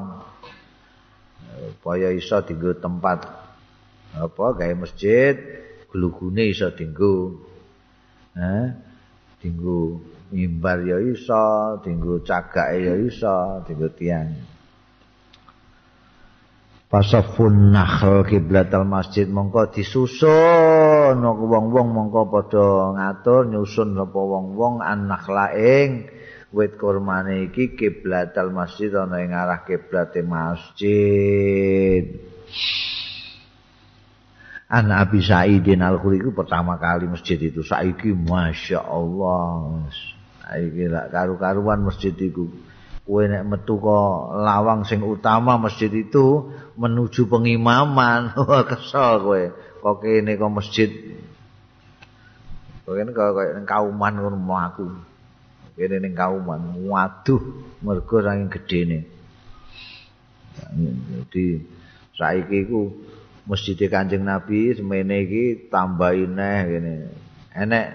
Supaya iso dienggo tempat apa gawe masjid glugune iso dinggo eh dinggo mimbar ya iso dinggo cagake ya iso dinggo tiang pasafun nakhl kiblatal masjid mongko disusun. Wong-wong mongko padha ngatur nyusun sapa wong-wong an-nakhla ing wit kurmane iki kiblatal masjid ana ing arah kiblate masjid. An Abi Sa'idin Al-Khudri itu pertama kali masjid itu. Saiki Masya Allah saiki lah karu-karuan masjid itu kue nek metu kok lawang sing utama masjid itu menuju pengimaman. Kesel kue kok kene kok masjid? Kok kene kok kayak kauman ngono aku kene ning kauman waduh mergo saking gedene jadi saiki ku Masjid Kanjeng Nabi semene iki tambahi neh ngene. Enek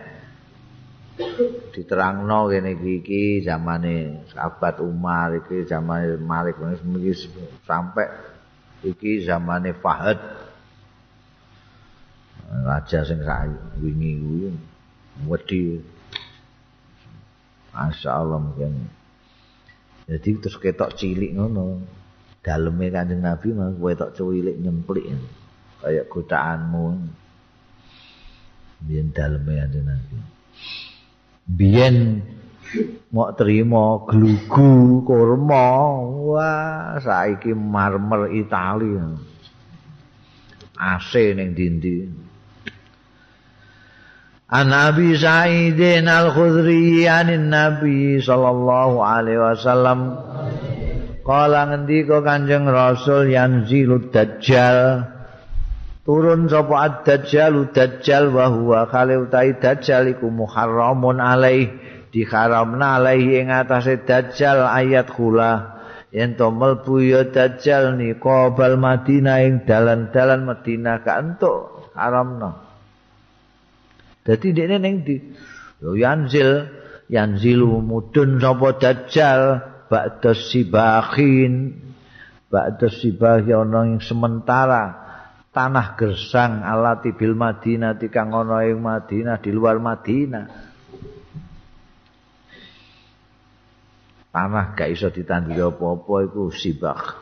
diterangno ngene iki iki zamane sahabat Umar iki zamane Malik iki sampai iki zamane Fahad. Raja sing saiki wingi kuwi wedi Masya Allah mungkin. Jadi terus ketok cilik ngono. Daleme kanjeng Nabi mah kowe tok cuwilik nyemplik. Kayak godaanmu biyen daleme kanjeng Nabi. Biyen mau terima glugu kurma. Wah saiki marmer Itali. AC ning dindi An Abi Sa'idin Al-Khudri anin Nabi sallallahu alaihi wasallam Kala ngendika Kanjeng Rasul yanzilud dajjal. Turun sapa ad-dajjal dajjal wa huwa khali utai dajjal iku muharramun alaih diharamna alaih ing atase dajjal ayat khula yen to mlebu ya dajjal ni qabal Madinah ing dalan-dalan Madinah ka entuk haramna dadi dekne ning di yo yanzil yanzilu mudun sapa dajjal ba'da sibahin ba'da sibahi ana yang sementara tanah gersang alati bil Madinah kang ana ing Madinah di luar Madinah. Tanah gak iso ditanduri apa-apa iku sibak.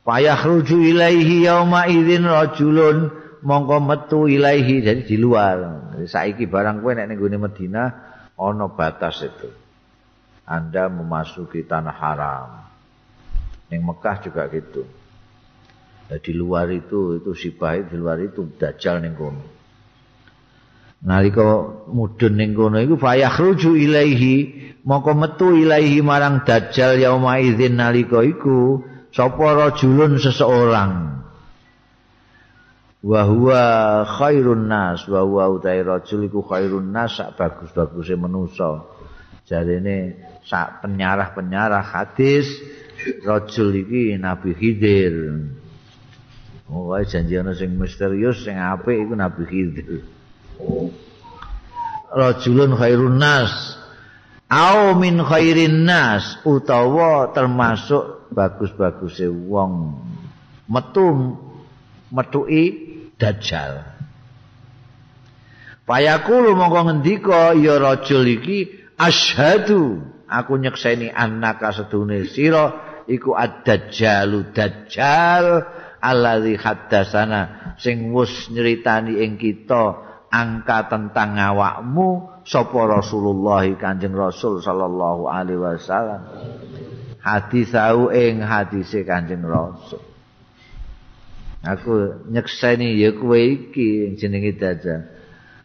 Fayakhruju ilaihi yauma idzin rajulun mongko metu ilaihi jadi di luar. Saiki barang kowe nek ning gone Madinah ana batas itu. Anda memasuki tanah haram. Ning Mekah juga gitu. Nah, di luar itu itu si baik di luar itu dajjal ning kono. Nalika mudhun ning kono iku fayakhruju ilaihi moko metu ilaihi marang dajjal yauma idzin nalika iku sapa rajulun seseorang. Wa huwa khairun nas wa huwa utai rajul iku khairun nas sak bagus-baguse manusa. Jarene sak penyarah-penyarah hadis rajul iki Nabi Khidir. Oh, janji ana sing misterius sing apik iku Nabi Khidir. Rajulun khairun nas. Au min khairin nas utawa termasuk bagus-baguse wong metu metuki dajjal. Payakulu mongko ngendika ya rajul iki asyhadu aku nyekseni annaka sedune sira iku ad-dajjalu dajjal alladzi haddatsana sing wis nyritani ing kita angka tentang awakmu sapa Rasulullah Kanjeng Rasul sallallahu alaihi wasallam hadis au ing hadise Kanjeng Rasul aku nyekseni ya kowe iki jenenge dajjal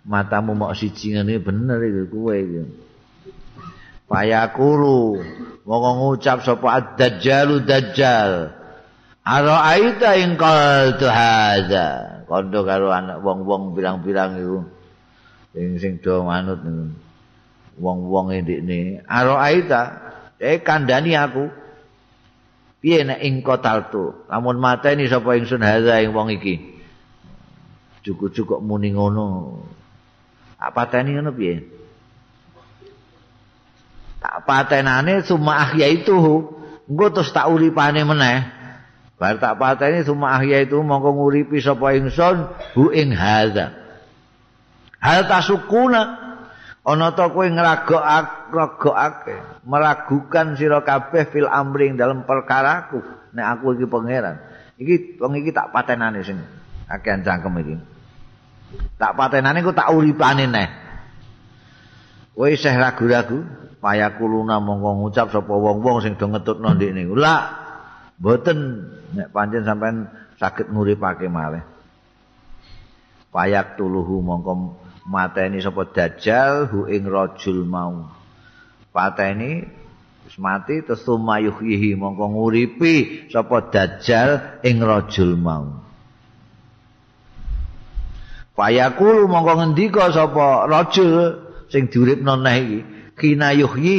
matamu mok siji ngene bener iki kowe iki Payakulu Moko ngucap sapa ad-dajjalu dajjal Ara aita ing qal tu hadza. Kondo karo anak wong-wong bilang-bilang iku. Sing sing do manut wong-wong ndekne. Ara aita eh kandhani aku. Piye nek ing kotal tu? Lamun mateni sapa ingsun hadza ing wong iki. Cukup-cukup muni ngono. Apa tani ngono piye? Tak patenane summa ahya itu. Engko terus tak uripane meneh. Bar tak pateni summa ahya itu mongko nguripi sapa ingsun hu ing hadza. Hal tasukuna ana ta kowe ngragokake, meragukan sira kabeh fil amring dalam perkaraku nek aku iki pangeran. Iki wong iki tak patenane sing akehan cangkem iki. Tak patenane ku tak uripane neh. Kowe isih ragu-ragu, payakuluna mongko ngucap sapa wong-wong sing do ngetutno ndekne. Lah, mboten nek pancen sampean saged nguripake malih payak tuluhu mongko mateni sapa dajjal hu ing rajul mau. Pateni wis mati terus sumayuhi mongko nguripi sapa dajjal ing rajul mau. Payakul mongko ngendika sapa rajul sing diuripno neh iki. Kinayuhi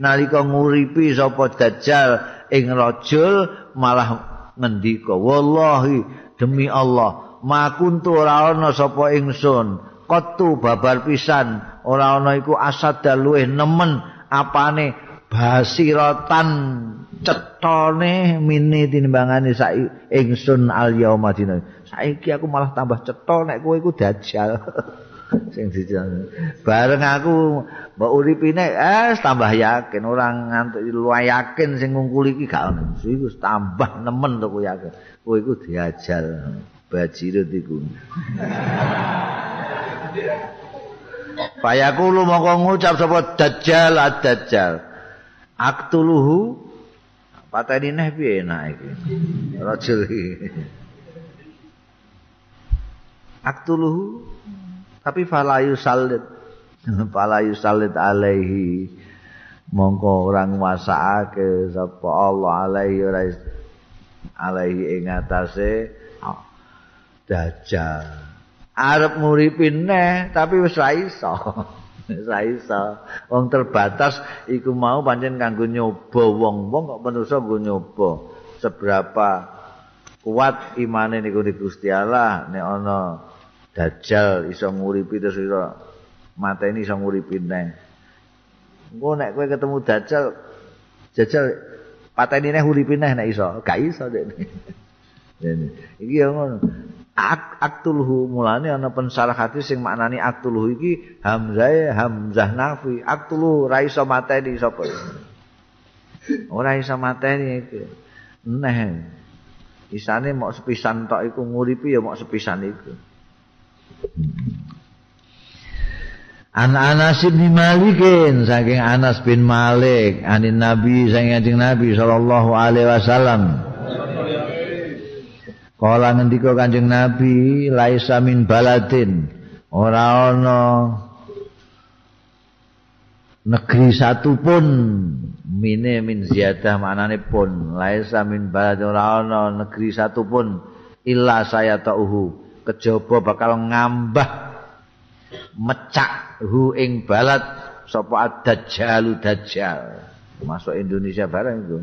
nalika nguripi sapa dajjal ing rajul malah ngendika wallahi demi Allah ma kuntu ora ana sapa ingsun qattu babar pisan. Ora ana iku asad luweh nemen. Apane? Basiratan cetone mini tinimbangane saiki ingsun al yauma saiki aku malah tambah cetho nek kowe iku dajal sing bareng aku mbok uripine eh tambah yakin. Orang ngantuk luwih yakin sing ngungkul iki gak ono. Iku tambah nemen to kowe yakin. Kowe iku diajal bajirut iku Payaku lu mongko ngucap sapa dajjal ad-dajjal. Aktuluhu pateni neh piye enak iki. Rajul iki. Aktuluhu tapi falayu salit falayu salit alaihi mongko orang nguasaake sapa Allah alaihi alaihi ing atase dajjal arep nguripin neh tapi wis ra iso. Wis ra iso. Wong terbatas iku mau pancen kanggo nyoba. Wong-wong kok manusa nggo nyoba. Seberapa kuat imane niku Gusti Allah nek ana dajjal iso nguripi terus iso mateni iso nguripi neh. Engko nek kowe ketemu dajjal dajjal pateni neh uripi neh nek iso, gak iso dek. iki ya ngono Ak, aktulhu mulane ana pensarah hadis sing maknani aktulhu iki hamzah hamzah nafi aktulhu ra iso mateni sapa ora iso mateni iki. Neh. Isane mok sepisan tok iku nguripi ya mok sepisan iku. An Anas bin Malikin saking Anas bin Malik anin Nabi saking Nabi sallallahu alaihi wasallam Kala ngendika Kanjeng Nabi, laisa min baladin, ora ana negeri satu pun mine min ziyadah maknane pun. Laisa min balad ora ana negeri satu pun illa saya tauhu kejaba bakal ngambah mecak hu ing balad sapa dajjal dajjal masuk Indonesia bareng itu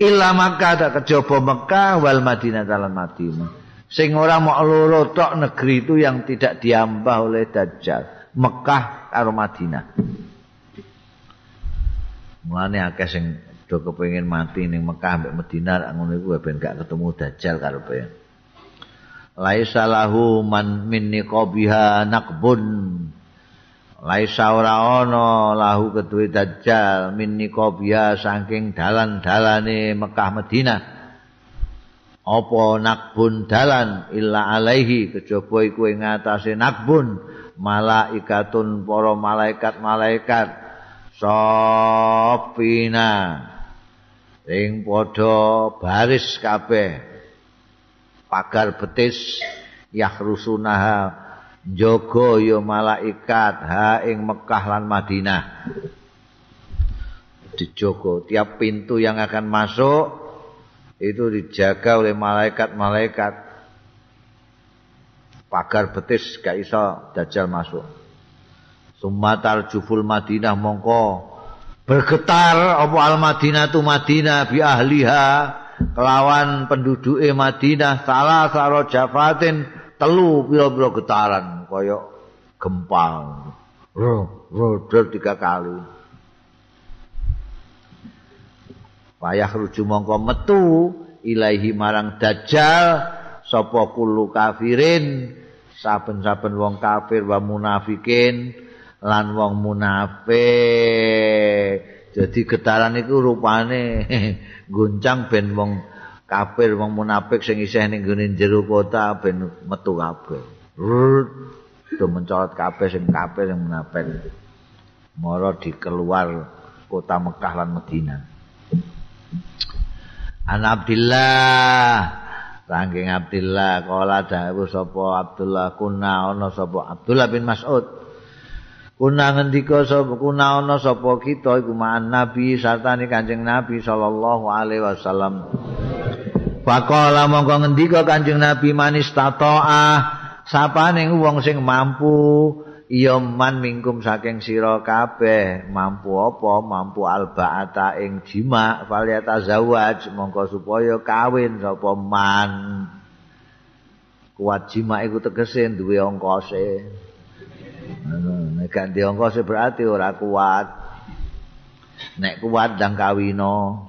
illa Makkah tak kejaba Mekah wal Madinah dalam Madinah. Sing ora mau loro tok negeri itu yang tidak diambah oleh Dajjal. Mekah karo Madinah. Mulane akeh sing do kepengin mati ning Mekah mbek Madinah ngono iku ben gak ketemu Dajjal karepe laisa lahu man min niqabiha naqbun laisa ora ana lahu keduwe dajjal min niqabiya saking dalan-dalane Mekah Madinah. Apa nakbun dalan illa alaihi kejaba iku ing ngatasé nakbun malaikatun para malaikat-malaikat. Sopina ing padha baris kabeh. Pagar betis yahrusunaha Jogo ya malaikat ha ing Mekah lan Madinah. Dijogo tiap pintu yang akan masuk itu dijaga oleh malaikat-malaikat. Pagar betis gak iso dajjal masuk. Sumatar juful Madinah mongko bergetar apa al Madinah tu Madinah bi ahliha kelawan penduduk Madinah salah saro jafatin telu pira-pira getaran kaya gempa. Ro, ro tiga kali. Payah ruju mongko metu ilahi marang dajjal sapa kullu kafirin saben-saben wong kafir wa munafikin lan wong munafik. Jadi getaran iku rupane guncang ben wong kafir wong munafik sing isih ning gone jero kota ben metu kabeh. Do mencolot kabeh sing kafir sing munafik. Mara dikeluar kota Mekah lan Madinah. An Abdullah Rangking Abdullah kala dawuh sapa Abdullah? Kuna ana sapa? Abdullah bin Mas'ud. Kuna ngendika sapa? Kuna ana sapa kita iku ma'an Nabi sartane Kanjeng Nabi sallallahu alaihi wasallam Faqala mongko ngendika Kanjeng Nabi manis tatoa sapane wong sing mampu ya man mingkum saking sira kabeh. Mampu apa? Mampu albaata ing jima faliyata zawaj. Mongko supaya kawin sapa man. Kuat jima iku tegese duwe ongkose. Nek duwe ongkose berarti ora kuat. Nek kuat ndang kawino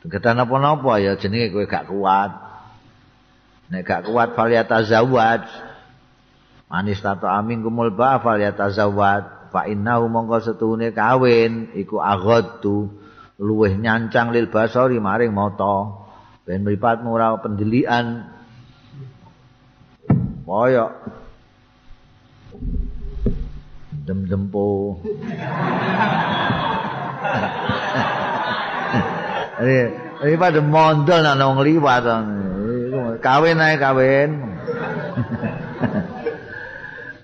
Getan apa-apa ya jenenge kowe gak kuat. Nek gak kuat fal yatazawwaj. Manis tato amin kumul ba fal yatazawwaj. Fa innahu mongko setune kawin iku aghadtu luweh nyancang lil basari maring mata. Ben mripatmu ora pendelian. Kaya dem-dempo. pada mondol nak nong liwat. Kawin aja kawin.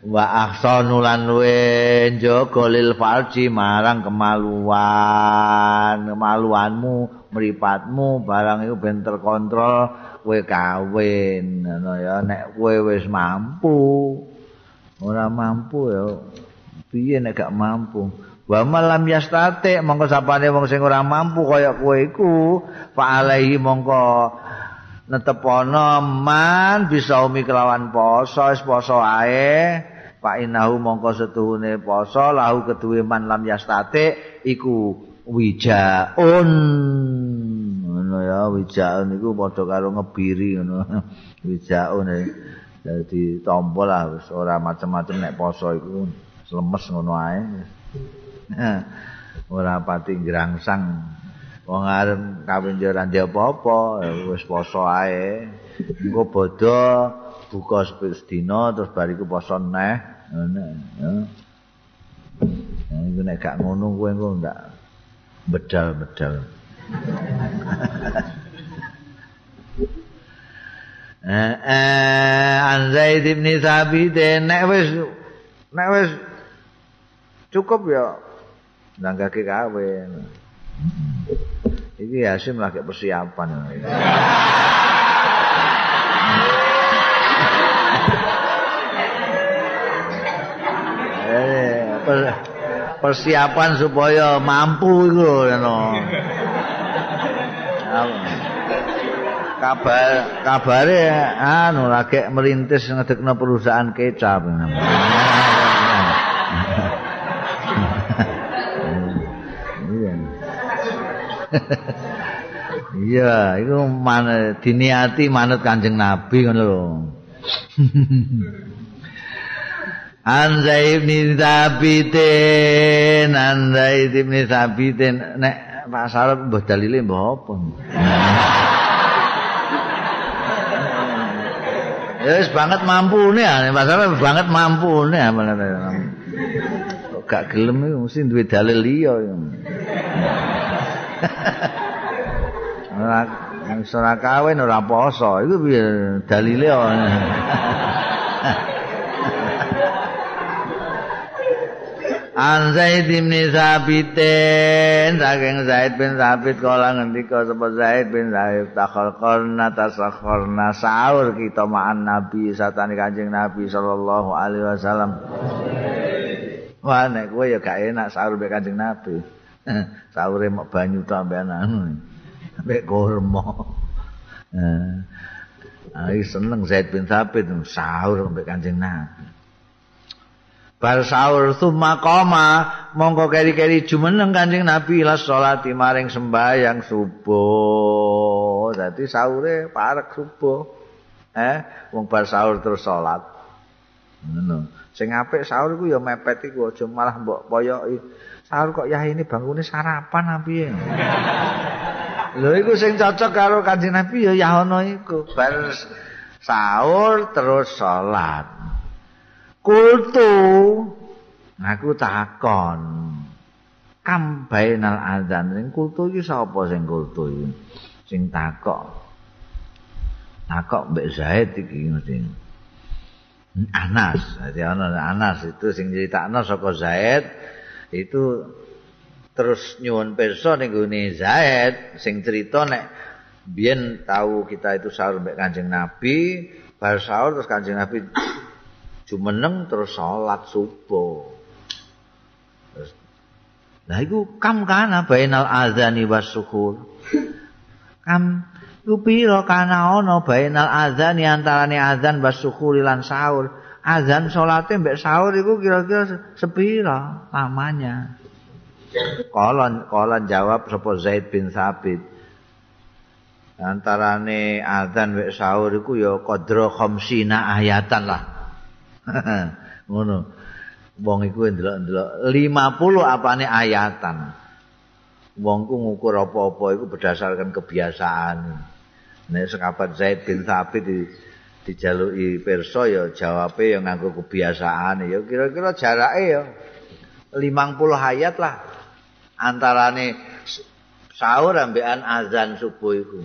Wa ahsanu lan luwe njogo lil falci marang kemaluan. Kemaluanmu, meripatmu, barang itu ben terkontrol. Kowe kawin. ya. Nek kowe wis mampu. Ora mampu ya. Piye nek gak mampu. Wa malam yastate mongko sapane wong sing ora mampu kaya kowe iku fa alaihi mongko netepono man bisa umi kelawan poso wis poso ae fa inahu mongko setuhune poso lahu keduwe man lam yastate iku wijaun. Ngono ya wijaun iku padha karo ngebiri ngono. Wijaun dadi tampa lah wis ora macem-macem nek poso iku lemes ngono ae ora pati ngrangsang. Wong arep kawin yo ora apa-apa wis poso ae. Engko bodho buka sedina terus bariku poso neh. Ngono ya. Iku nek gak ngono kowe engko ndak bedal-bedal. Eh eh an Zaid bin Thabit nek wis nek wis cukup ya nanggake kawin iki Hasim lagi persiapan. Eh, persiapan supaya mampu itu no. kabar kabare anu lagi merintis ngedekno perusahaan kecap Iya, itu mana diniati manut Kanjeng Nabi ngono lho. An Zaid bin Thabitin, An Zaid bin Thabitin nek Pak Sarep mbah dalile mbah apa? Wis banget mampune ya, Pak Sarep banget mampune. Kok gak gelem iki mesti duwe dalil liya ya. Ora ora kawin ora poso, iku piye dalile An Zaid bin Sabit saking Zaid bin Sabit kala ngendika sapa Zaid bin Sabit takhalqarna tasakharna sahur kita ma'an Nabi satane Kanjeng Nabi sallallahu alaihi wasallam. Wah nek kowe ya gak enak sahur mek Kanjeng Nabi. Sahure mok banyu to anu. Mek kurma. Eh. seneng Zaid bin Sabit sahur mek Kanjeng Nabi. Bar sahur summa koma mongko keri-keri jumeneng Kanjeng Nabi la salat maring sembahyang subuh. Dadi sahure parek subuh. Eh, wong bar sahur terus salat. Ngono. Sing apik sahur iku ya mepet iku aja malah mbok poyoki. Sahur kok ya ini bangune sarapan apa ya? Lho iku sing cocok karo Kanjeng Nabi ya ya ono iku. Bar sahur terus salat. kultu. Aku takon. Kam bainal adzan? Sing kultu iki sapa sing kultu iki? Sing takok. Takok mbek Zaid iki mesti. Anas. Dadi ana Anas itu sing critakno saka Zaid itu terus nyuwun ning gone Zaid sing cerita nek biyen tahu kita itu sahur mbek Kanjeng Nabi bar sahur terus Kanjeng Nabi jumeneng terus salat subuh. Terus Nah iku kam kana bainal azani was suhur. Kam iku pira kana ana bainal azani antarane azan was lan sahur. Azan salate mbek sahur iku kira-kira sepira lamanya. Kolon kolon jawab sapa Zaid bin Sabit. Antarane azan mbek sahur iku ya qadra khamsina ayatan lah. ngono wong iku ndelok-ndelok 50 apane ayatan wong ku ngukur apa-apa iku berdasarkan kebiasaan nek sekabat Zaid bin Thabit di dijaluki pirsa ya jawabe ya nganggo kebiasaan ya kira-kira jarake ya 50 ayat lah antarane sahur ambekan azan subuh iku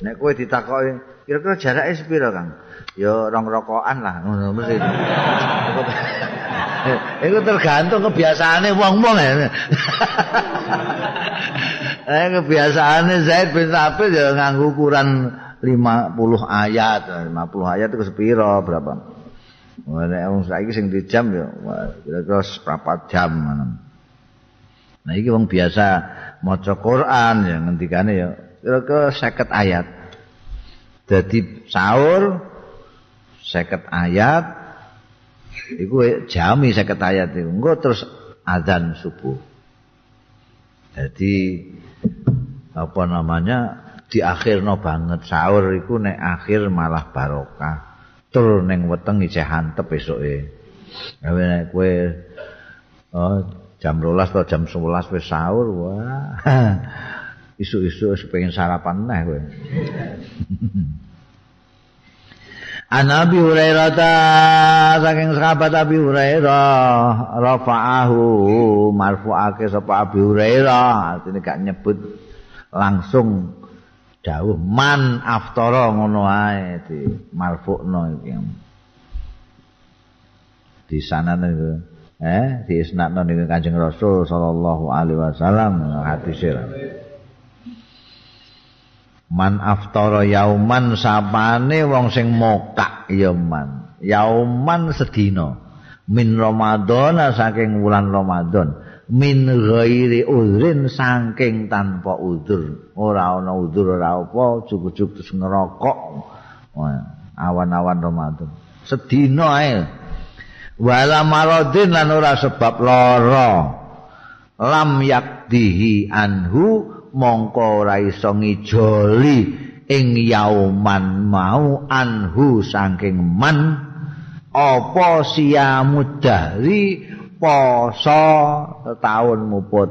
nek kowe ditakoki kira-kira jarake sepira Kang ya rong rokokan lah ngono mesti. Iku tergantung kebiasaane wong-wong ya. Eh kebiasaane Zaid bin Thabit ya nganggo ukuran 50 ayat. 50 ayat itu sepiro berapa? Nek wong saiki sing di jam ya kira-kira seprapat jam. Nah iki wong biasa maca Quran ya ngendikane ya kira-kira 50 ayat. Jadi sahur seket ayat iku jami seket ayat iku engko terus azan subuh Jadi apa namanya di akhirno banget sahur iku nek akhir malah barokah. Tur ning weteng isih hantep esuke. Gawe nek kowe oh, jam 12 atau jam 11 wis sahur wah. Isu-isu pengen sarapan neh kowe. An Abi Hurairah saking sahabat Abi Hurairah rafa'ahu marfu'ake sapa Abi Hurairah artine gak nyebut langsung dawuh man aftara ngono ae di marfu'no iki. Di sana niku. Eh di isnadno niku Kanjeng Rasul sallallahu alaihi wasallam hadise man aftara yauman sapane wong sing mokak yauman. Yauman sedina. Min ramadan saking wulan ramadan min ghairi udrin saking tanpa udur ora ana udur ora apa cukup-cukup terus ngerokok. Awan-awan ramadan sedina ae. Wala maradin lan ora sebab lara. Lam yakdihi anhu mongko ora iso ngijoli ing yauman mau anhu saking man. Apa siamudari poso tahun muput.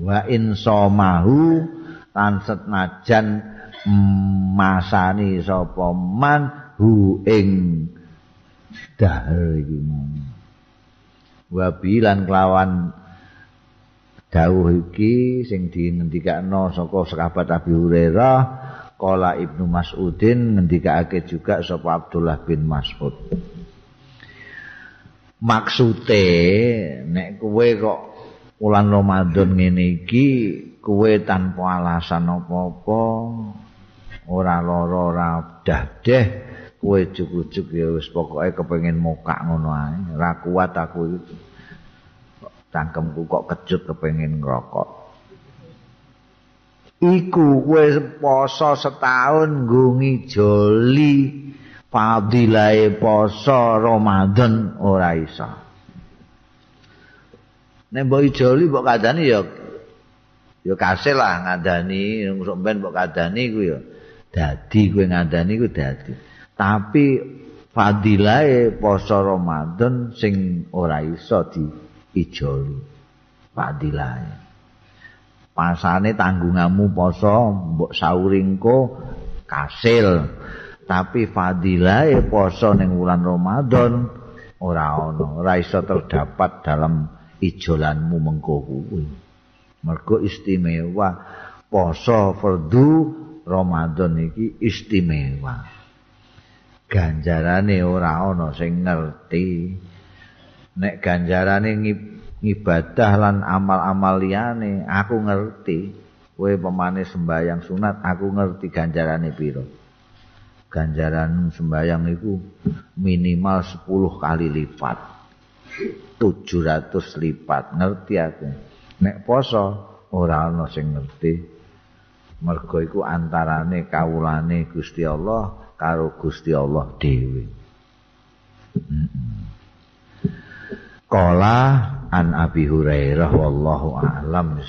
Wa in somahu lan setnajan masani sapa man hu ing dahar iki wabilan kelawan dawuh iki sing dingendikakno saka sahabat Abi Hurairah kala Ibnu Mas'udin ngendikake juga sapa Abdullah bin Mas'ud. Maksude nek kowe kok wulan Ramadan ngene iki kowe tanpa alasan apa-apa ora lara ora dahdeh kowe juk-juk ya wis pokoke kepengin mokak ngono ae. Ora kuat aku itu cangkemku kok kejut kepengin ngrokok iku kowe poso setahun nggungi joli fadilahe poso Ramadan ora iso. Nek mbok joli mbok kadani ya ya kasil lah ngandani sampean mbok kadani ku ya dadi kowe ngandani ku dadi. Tapi fadilahe poso Ramadan sing ora iso diijoli fadilahe pasane tanggunganmu poso mbok sauringko kasil. Tapi fadilahe poso ning wulan Ramadan ora ana ora iso terdapat dalam ijolanmu mengko kuwi. Mergo istimewa poso fardu Ramadan iki istimewa. Ganjarane ora ana sing ngerti. Nek ganjarane ngibadah lan amal-amal liyane aku ngerti. Kowe pemane sembayang sunat aku ngerti ganjarane piro. Ganjaran sembayang iku minimal 10 kali lipat. 700 lipat. Ngerti aku? Nek poso ora ana sing ngerti. Mergo iku antarane kawulane Gusti Allah karo Gusti Allah dhewe. Kala an Abi Hurairah wallahu a'lam